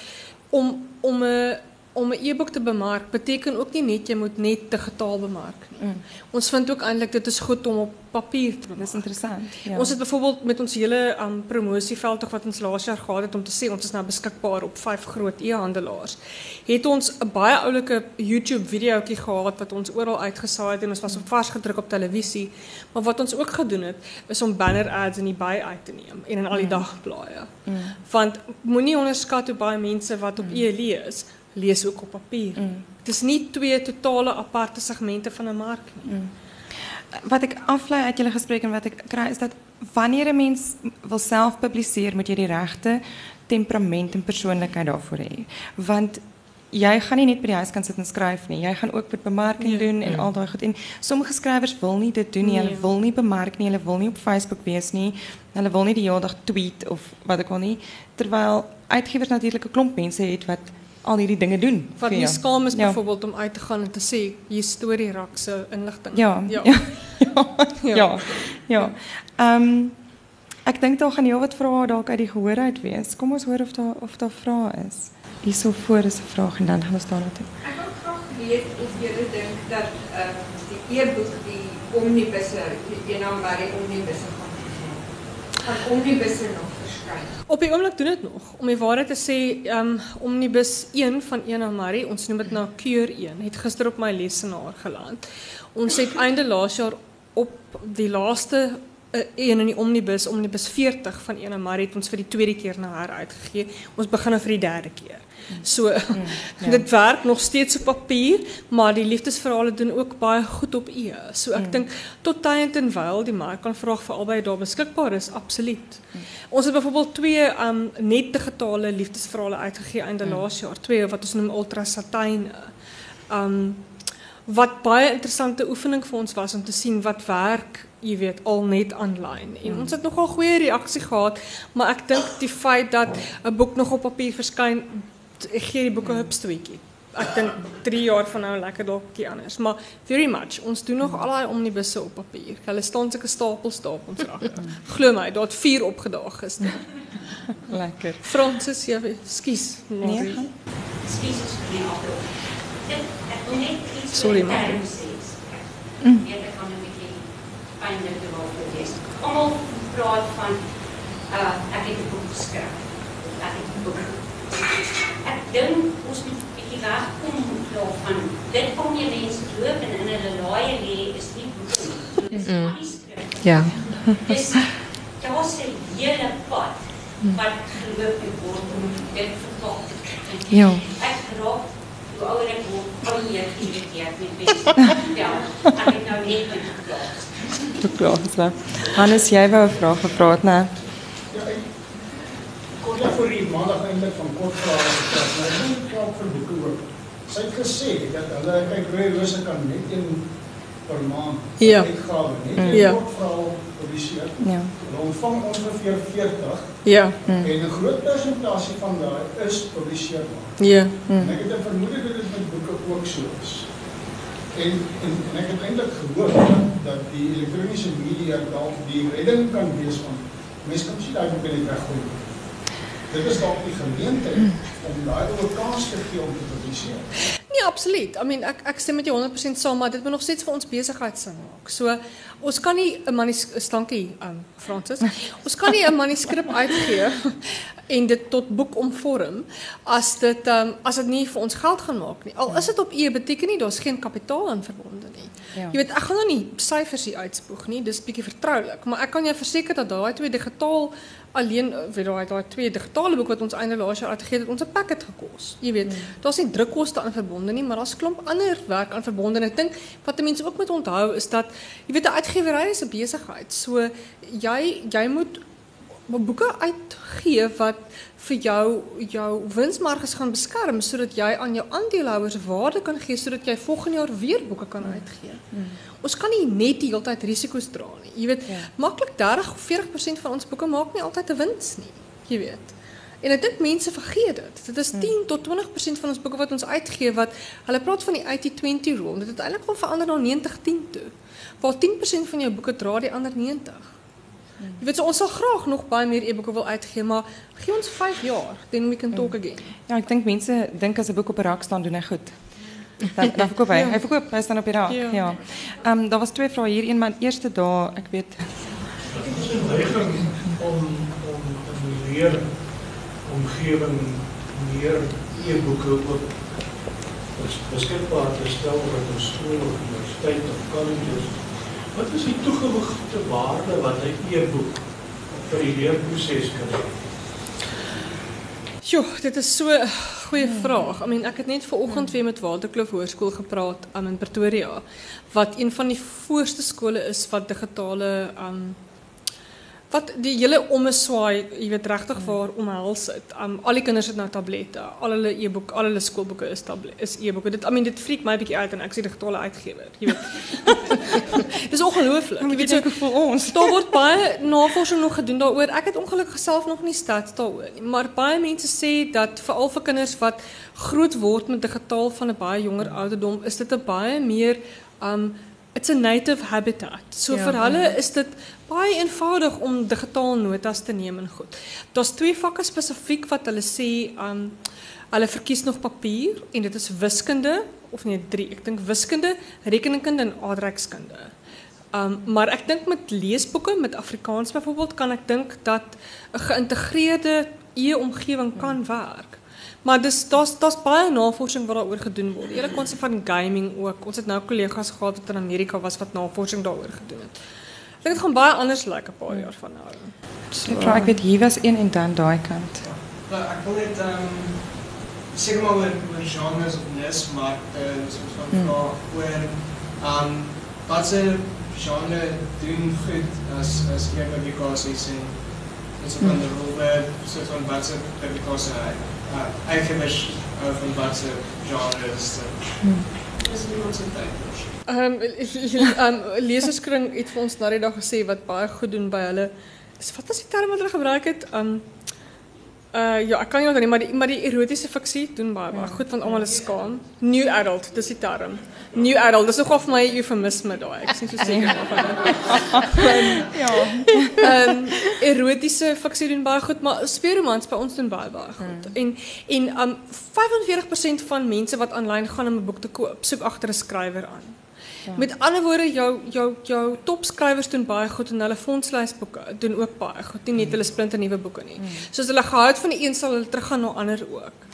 om om 'n om 'n e-boek te bemark beteken ook nie net jy moet net digitaal bemark nie. Mm. Ons vind ook eintlik dit is goed om op papier te bemark. Dis interessant. Ja. Ons het byvoorbeeld met ons hele um, promosieveld wat ons laas jaar gehad het om te sê ons is nou beskikbaar op vyf groot e-handelaars. Het ons 'n baie oulike YouTube videoetjie gehad wat ons oral uitgesaai het en ons was op vars gedruk op televisie. Maar wat ons ook gedoen het is om banner ads in die by uit te neem en in al die mm. dagblaaie. Mm. Want moenie onderskat hoe baie mense wat op mm. e lees ook op papier. Mm. Het is niet twee totale aparte segmenten van een markt. Mm. Wat ik afleid uit jullie gesprek en wat ik krijg is dat wanneer een mens wil zelf publiceren, moet je die rechte temperament en persoonlijkheid daarvoor hebben. Want jij gaat niet net bij die huis kan zitten schrijven nie. Jy gaan ook met bemarking doen en ja. al daai goed. En sommige schrijvers wil niet dit doen nie. Hulle wil nie bemark nie. Hulle wil nie op Facebook wees nie. Hulle wil nie die hele dag tweet of wat ek al nie. Terwyl uitgewers natuurlik 'n klomp mense het wat al die dingen doen. Wat niet skaam is bijvoorbeeld om uit te gaan en te sê historie rakse inligting. Ja. Ja. Ja. ja. ja. ja. Ehm ek dink daar gaan heel wat vrae dalk uit die gehoor uit wees. Kom ons hoor of daar of daar vrae is. Hierso voor is 'n vraag en dan gaan ons daarna toe. Ek wil graag weet of julle dink dat uh, die e-boek die omnibusse, die naam waar die omnibusse gaan. Gaan omnibusse nog Op die oomblik doen dit nog. Om die waarheid te sê, um Omnibus 1 van 1 Marie, ons noem dit nou Keur 1, het gister op my lesenaar geland. Ons het einde laas jaar op die laaste uh, een in die Omnibus, Omnibus 40 van 1 Marie het ons vir die tweede keer na haar uitgegee. Ons begin nou vir die derde keer. So mm, ja. dit werk nog steeds op papier, maar die liefdesverhale doen ook baie goed op e. So ek mm. dink tot tyd en wyl die mark kan vraag vir albei daar beskikbaar is, absoluut. Mm. Ons het byvoorbeeld twee um net digitale liefdesverhale uitgegee einde mm. laas jaar, twee wat ons noem ultra satyne. Um wat baie interessante oefening vir ons was om te sien wat werk jy weet al net aanlyn. En ons het nogal goeie reaksie gehad, maar ek dink die feit dat 'n boek nog op papier verskyn ek gee die boeke hupstoetjie. Ek dink 3 jaar van nou lekker dalk bietjie anders, maar very much. Ons doen nog al daai omnibusse op papier. Hulle staan sulke stapels daar op ons rakke. Glo my, daar het 4 opgedaag gister. lekker. Fransis, ja, skus. Nee. Skus is vir my afloop. Ek wil net iets Sorry maar. Mm. Ja, ek gaan 'n bietjie pynlik vir dis. Almal praat van uh ek het 'n boek geskryf. Ek het 'n boek ek dink ons moet 'n bietjie wegkom daarvan. Dit kom jy mense loop en in hulle laaie lê is nie boeke nie. Dis mm. manuskrip. Ja. Dis daar's 'n hele pad wat geloop word om dit vertaal te kry. Ja. Ek raak hoe ouer ek word, al meer geïrriteerd met mense. ja, ek het nou net met geplaas. Geplaas, Hannes, jy wou 'n vraag gevra het, né? ja voor die maandag eindelijk van kort vragen maar ek moet klaar vir boeke ook. Sy het gesê dat hulle kyk Rooi Rose kan net een per maand ja. uitgawe net een ja. kort verhaal publiseer. Ja. Hulle ontvang ongeveer 40. Ja. En 'n groot persentasie van daai is publiseerbaar. Ja. En ek het 'n vermoede dat dit met boeke ook so is. En, en, en ek het eintlik gehoor dat, dat die elektroniese media dalk die redding kan wees van mense kan sien daai boeke net weggooi dit is dalk die gemeente om daai oor kans te gee om te publiseer. Nee, absoluut. I mean, ek ek stem met jou 100% saam, maar dit moet nog steeds vir ons besigheid sin maak. So ons kan nie 'n manuskrip stankie um Francis. Ons kan nie 'n manuskrip uitgee en dit tot boek omvorm as dit um as dit nie vir ons geld gaan maak nie. Al is dit op e beteken nie daar's geen kapitaal aan verbonde nie. Ja. Jy weet, ek gaan nou nie syfers hier uitspoeg nie. Dis bietjie vertroulik, maar ek kan jou verseker dat daai twee digitaal alleen weet daai daai twee digitale boek wat ons einde laas jaar uitgegee het, ons 'n pakket gekos. Jy weet, mm. daar's nie drukkoste aan verbonde nie, maar daar's klomp ander werk aan verbonde. En ek dink wat mense ook moet onthou is dat jy weet 'n uitgewery is 'n besigheid. So jy jy moet boeke uitgee wat vir jou jou winsmarges gaan beskerm sodat jy aan jou aandeelhouers waarde kan gee sodat jy volgende jaar weer boeke kan uitgee. Mm. Ons kan nie net die hele tyd risiko's dra nie. Jy weet, ja. maklik 30 of 40% van ons boeke maak nie altyd 'n wins nie. Jy weet. En ek dink mense vergeet dit. Dit is 10 hmm. tot 20% van ons boeke wat ons uitgee wat hulle praat van die 80-20 rule. Dit het eintlik al verander na 90-10 toe. Waar 10% van jou boeke dra die ander 90. Hmm. Jy weet so ons sal graag nog baie meer e-boeke wil uitgee, maar gee ons 5 jaar, then we can talk hmm. again. Ja, ek dink mense dink as 'n boek op 'n rak staan doen hy goed. Dan, dan verkoop hij. Ja. Hij verkoopt, hij staat op je raak. Ja. ja. Um, dat was twee vragen hier. In mijn eerste dag, ik weet... Het is een neiging om, om een meer omgeving, meer e-boeken op beschikbaar te stellen op een school of universiteit of colleges. Wat is die toegevoegde waarde wat een e-boek voor die leerproces kan hebben? Jo, dit is so 'n goeie vraag. I mean, ek het net vanoggend weer met Waterkloof Hoërskool gepraat um, in Pretoria wat een van die voorste skole is wat digitale um wat die hele ommeswaai, jy weet regtig waar omhels dit. Um al die kinders het nou tablette. Al hulle e-boek, al hulle skoolboeke is tablet is e-boeke. Dit I mean dit freak my bietjie uit en ek sê digitale uitgewer, jy weet. Dis ongelooflik. Jy weet so vir ons. Daar word baie navorsing nog gedoen daaroor. Ek het ongelukkig self nog nie stats daaroor nie, maar baie mense sê dat veral vir kinders wat groot word met digitaal van 'n baie jonger ouderdom, is dit 'n baie meer um it's a native habitat. So ja, vir hulle is dit baie eenvoudig om digitaal notas te neem en goed. Daar's twee vakke spesifiek wat hulle sê um hulle verkies nog papier en dit is wiskunde of nee drie, ek dink wiskunde, rekenkunde en aardrykskunde. Um maar ek dink met leesboeke met Afrikaans byvoorbeeld kan ek dink dat 'n geïntegreerde e-omgewing kan werk. Maar dis daar's daar's baie navorsing wat daaroor gedoen word. Die hele konsep van gaming ook. Ons het nou kollegas gehad wat in Amerika was wat navorsing daaroor gedoen het. Ek dink dit gaan baie anders lyk like 'n paar jaar van nou. So, ek vra ek weet hier was een en dan daai kant. Ja. Maar ek wil net ehm um, sê maar oor oor genres of nis maar uh, soos van hmm. oor ehm um, wat se genre doen goed as as jy publikasie sien. Dit is van die rol soort van wat se publikasie uh, uitgewis uh, van wat ze genres. Uh, is niemand zijn tijd. Um, um, leserskring het vir ons na die dag gesê wat baie goed doen by hulle. Is wat is die term wat hulle gebruik het? Um uh ja, ek kan nie onthou nie, maar die maar die erotiese fiksie doen baie goed want almal is skaam. New adult, dis die term. New adult, dis nogal vir my eufemisme daai. Ek is nie so seker daarvan. ja. Ehm erotiese fiksie doen baie goed, maar speurromans by ons doen baie baie goed. Hmm. En en um 45% van mense wat aanlyn gaan om 'n boek te koop, soek agter 'n skrywer aan. Ja. Met ander woorde jou jou jou topskrywers doen baie goed en hulle fondslysboeke doen ook baie goed. Nie net hulle splinter nuwe boeke nie. Mm. Soos hulle gehou van die een sal hulle teruggaan na ander ook.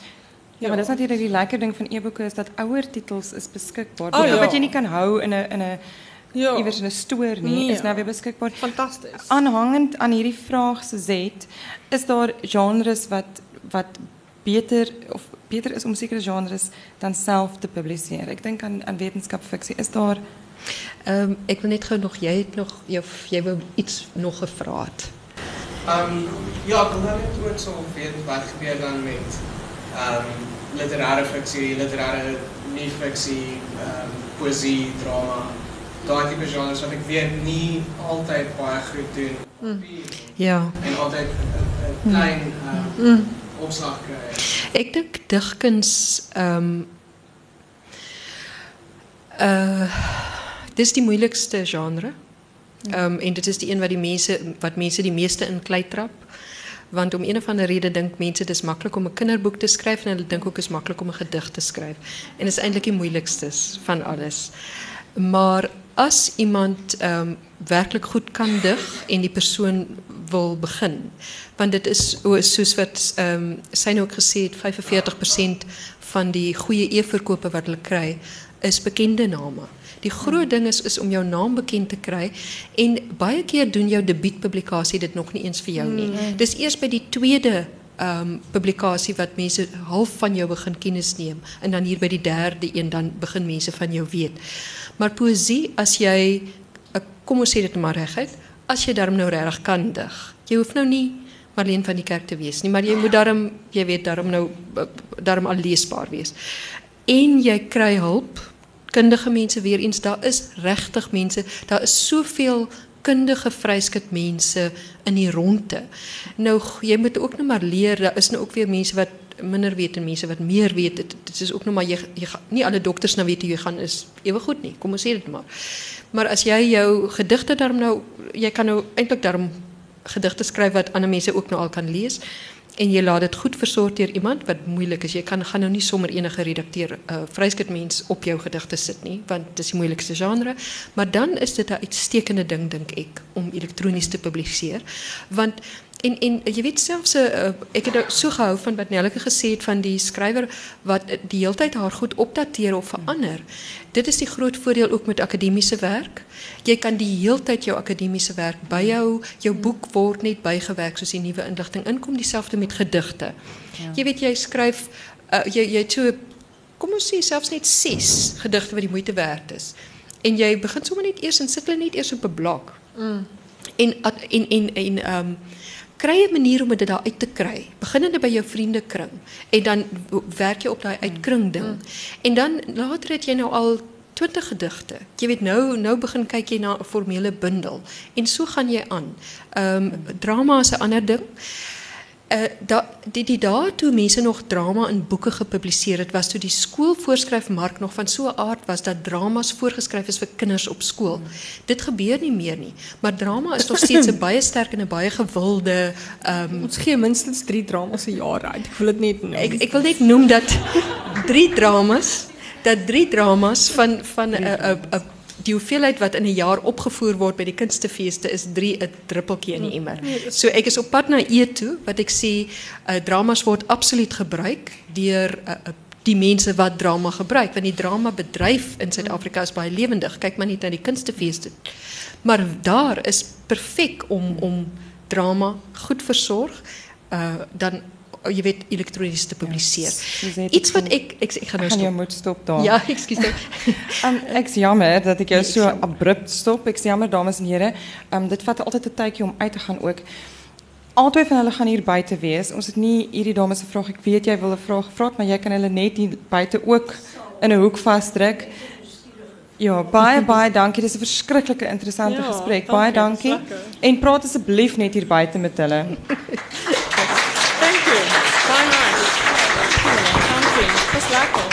Ja, maar dat is natuurlijk die lekker ding van e-boeke is dat ouer titels is beschikbaar. Oh, ja. Wat je niet kan houden in een in een ja. iewers in 'n stoor nie, nee, is nou weer beskikbaar. Fantasties. Aanhangend aan hierdie vraag se Z, is daar genres wat wat beter of beter is om zekere genres dan zelf te publiceren. Ik denk aan, aan wetenschapsfictie. Is daar... Um, ik wil net gauw nog, jij hebt nog, jij wil iets nog gevraagd. Um, ja, ik wil net ook zo weten wat gebeurt dan met um, literaire fictie, literaire niet-fictie, um, poëzie, drama. Daai tipe genres wat ik weet niet altijd baie goed doen. Mm. Ja. En altijd een klein um, mm kry? Ek dink digkuns ehm um, uh dis die moeilikste genre. Ehm um, en dit is die een wat die mense wat mense die meeste in klei trap. Want om een of andere reden dink mense dis maklik om 'n kinderboek te skryf en hulle dink ook is maklik om 'n gedig te skryf. En dit is eintlik die moeilikste van alles. Maar as iemand ehm um, werklik goed kan dig en die persoon wil begin, want dit is soos wat ehm um, nou ook gesê het 45% van die goeie e-verkope wat hulle kry is bekende name. Die groot ding is is om jou naam bekend te kry en baie keer doen jou debuutpublikasie dit nog nie eens vir jou nie. Mm. Dis eers by die tweede ehm um, publikasie wat mense half van jou begin kennis neem en dan hier by die derde een dan begin mense van jou weet. Maar poësie as jy eh, kom ons sê dit maar reguit, as jy daarom nou regtig kan dig. Jy hoef nou nie Marlene van die kerk te wees nie, maar jy moet daarom jy weet daarom nou daarom al leesbaar wees. En jy kry hulp kundige mense weer eens daar is regtig mense daar is soveel kundige vryskut mense in die ronde. Nou jy moet ook nog maar leer daar is nou ook weer mense wat minder weet en mense wat meer weet. Dit, is ook nog maar jy, alle dokters nou weet hoe jy gaan is ewe goed nie. Kom ons sê maar. Maar as jy jou gedigte daarom nou jy kan nou eintlik daarom gedigte skryf wat ander mense ook nou al kan lees en jy laat dit goed versorg iemand wat moeilik is. Jy kan gaan nou nie sommer enige redakteur uh, vryskut mens op jou gedigte sit nie, want dit is die moeilikste genre, maar dan is dit 'n uitstekende ding dink ek om elektronies te publiseer, want En en jy weet selfs uh, ek het nou so gehou van wat Nelleke gesê het van die skrywer wat die hele tyd haar goed opdateer of verander. Dit is die groot voordeel ook met akademiese werk. Jy kan die hele tyd jou akademiese werk byhou. Jou boek word net bygewerk soos die nuwe inligting inkom, dieselfde met gedigte. Ja. Jy weet jy skryf uh, jy jy het so kom ons sê selfs net 6 gedigte wat die moeite werd is. En jy begin sommer net eers en sit hulle net eers op 'n blok. Mm. En en en en ehm um, kry 'n manier om dit daar uit te kry. Beginnende by jou vriendekring en dan werk jy op daai uitkring ding. Mm. En dan later het jy nou al 20 gedigte. Jy weet nou nou begin kyk jy na 'n formele bundel en so gaan jy aan. Ehm um, drama is 'n ander ding. Uh, da, die, die toe mense nog drama in boeke gepubliseer het was toe die skoolvoorskrifmark nog van so 'n aard was dat dramas voorgeskryf is vir kinders op skool. Hmm. Dit gebeur nie meer nie, maar drama is nog steeds 'n baie sterk en 'n baie gewilde um, ons gee minstens 3 dramas 'n jaar uit. Ek wil dit net noem. Ek ek wil net noem dat 3 dramas dat 3 dramas van van 'n die hoeveelheid wat in 'n jaar opgevoer word by die kunstefeeste is 3 'n druppeltjie in die emmer. So ek is op pad na E toe wat ek sê uh, dramas word absoluut gebruik deur uh, die mense wat drama gebruik want die drama bedryf in Suid-Afrika is baie lewendig. Kyk maar net na die kunstefeeste. Maar daar is perfek om om drama goed versorg. Uh, dan je weet elektronisch te publiceren. Ja, Iets wat ik, ik, ik ga nou stop. je moet stop dan. Ja, excuus. um, ek is jammer dat ik jou nee, zo abrupt stop. Ik is jammer dames en heren. Um, dit vat altijd een tijdje om uit te gaan ook. Albei van hulle gaan hier buite wees. Ons het nie hierdie dames se vraag. Ek weet jy wil 'n vraag vra, maar jy kan hulle net hier buite ook in 'n hoek vasdruk. Ja, baie baie dankie. Dit is 'n verskriklike interessante ja, gesprek. Baie dankie. En praat asseblief net hier buite met hulle. Thank you. Very nice. Thank you.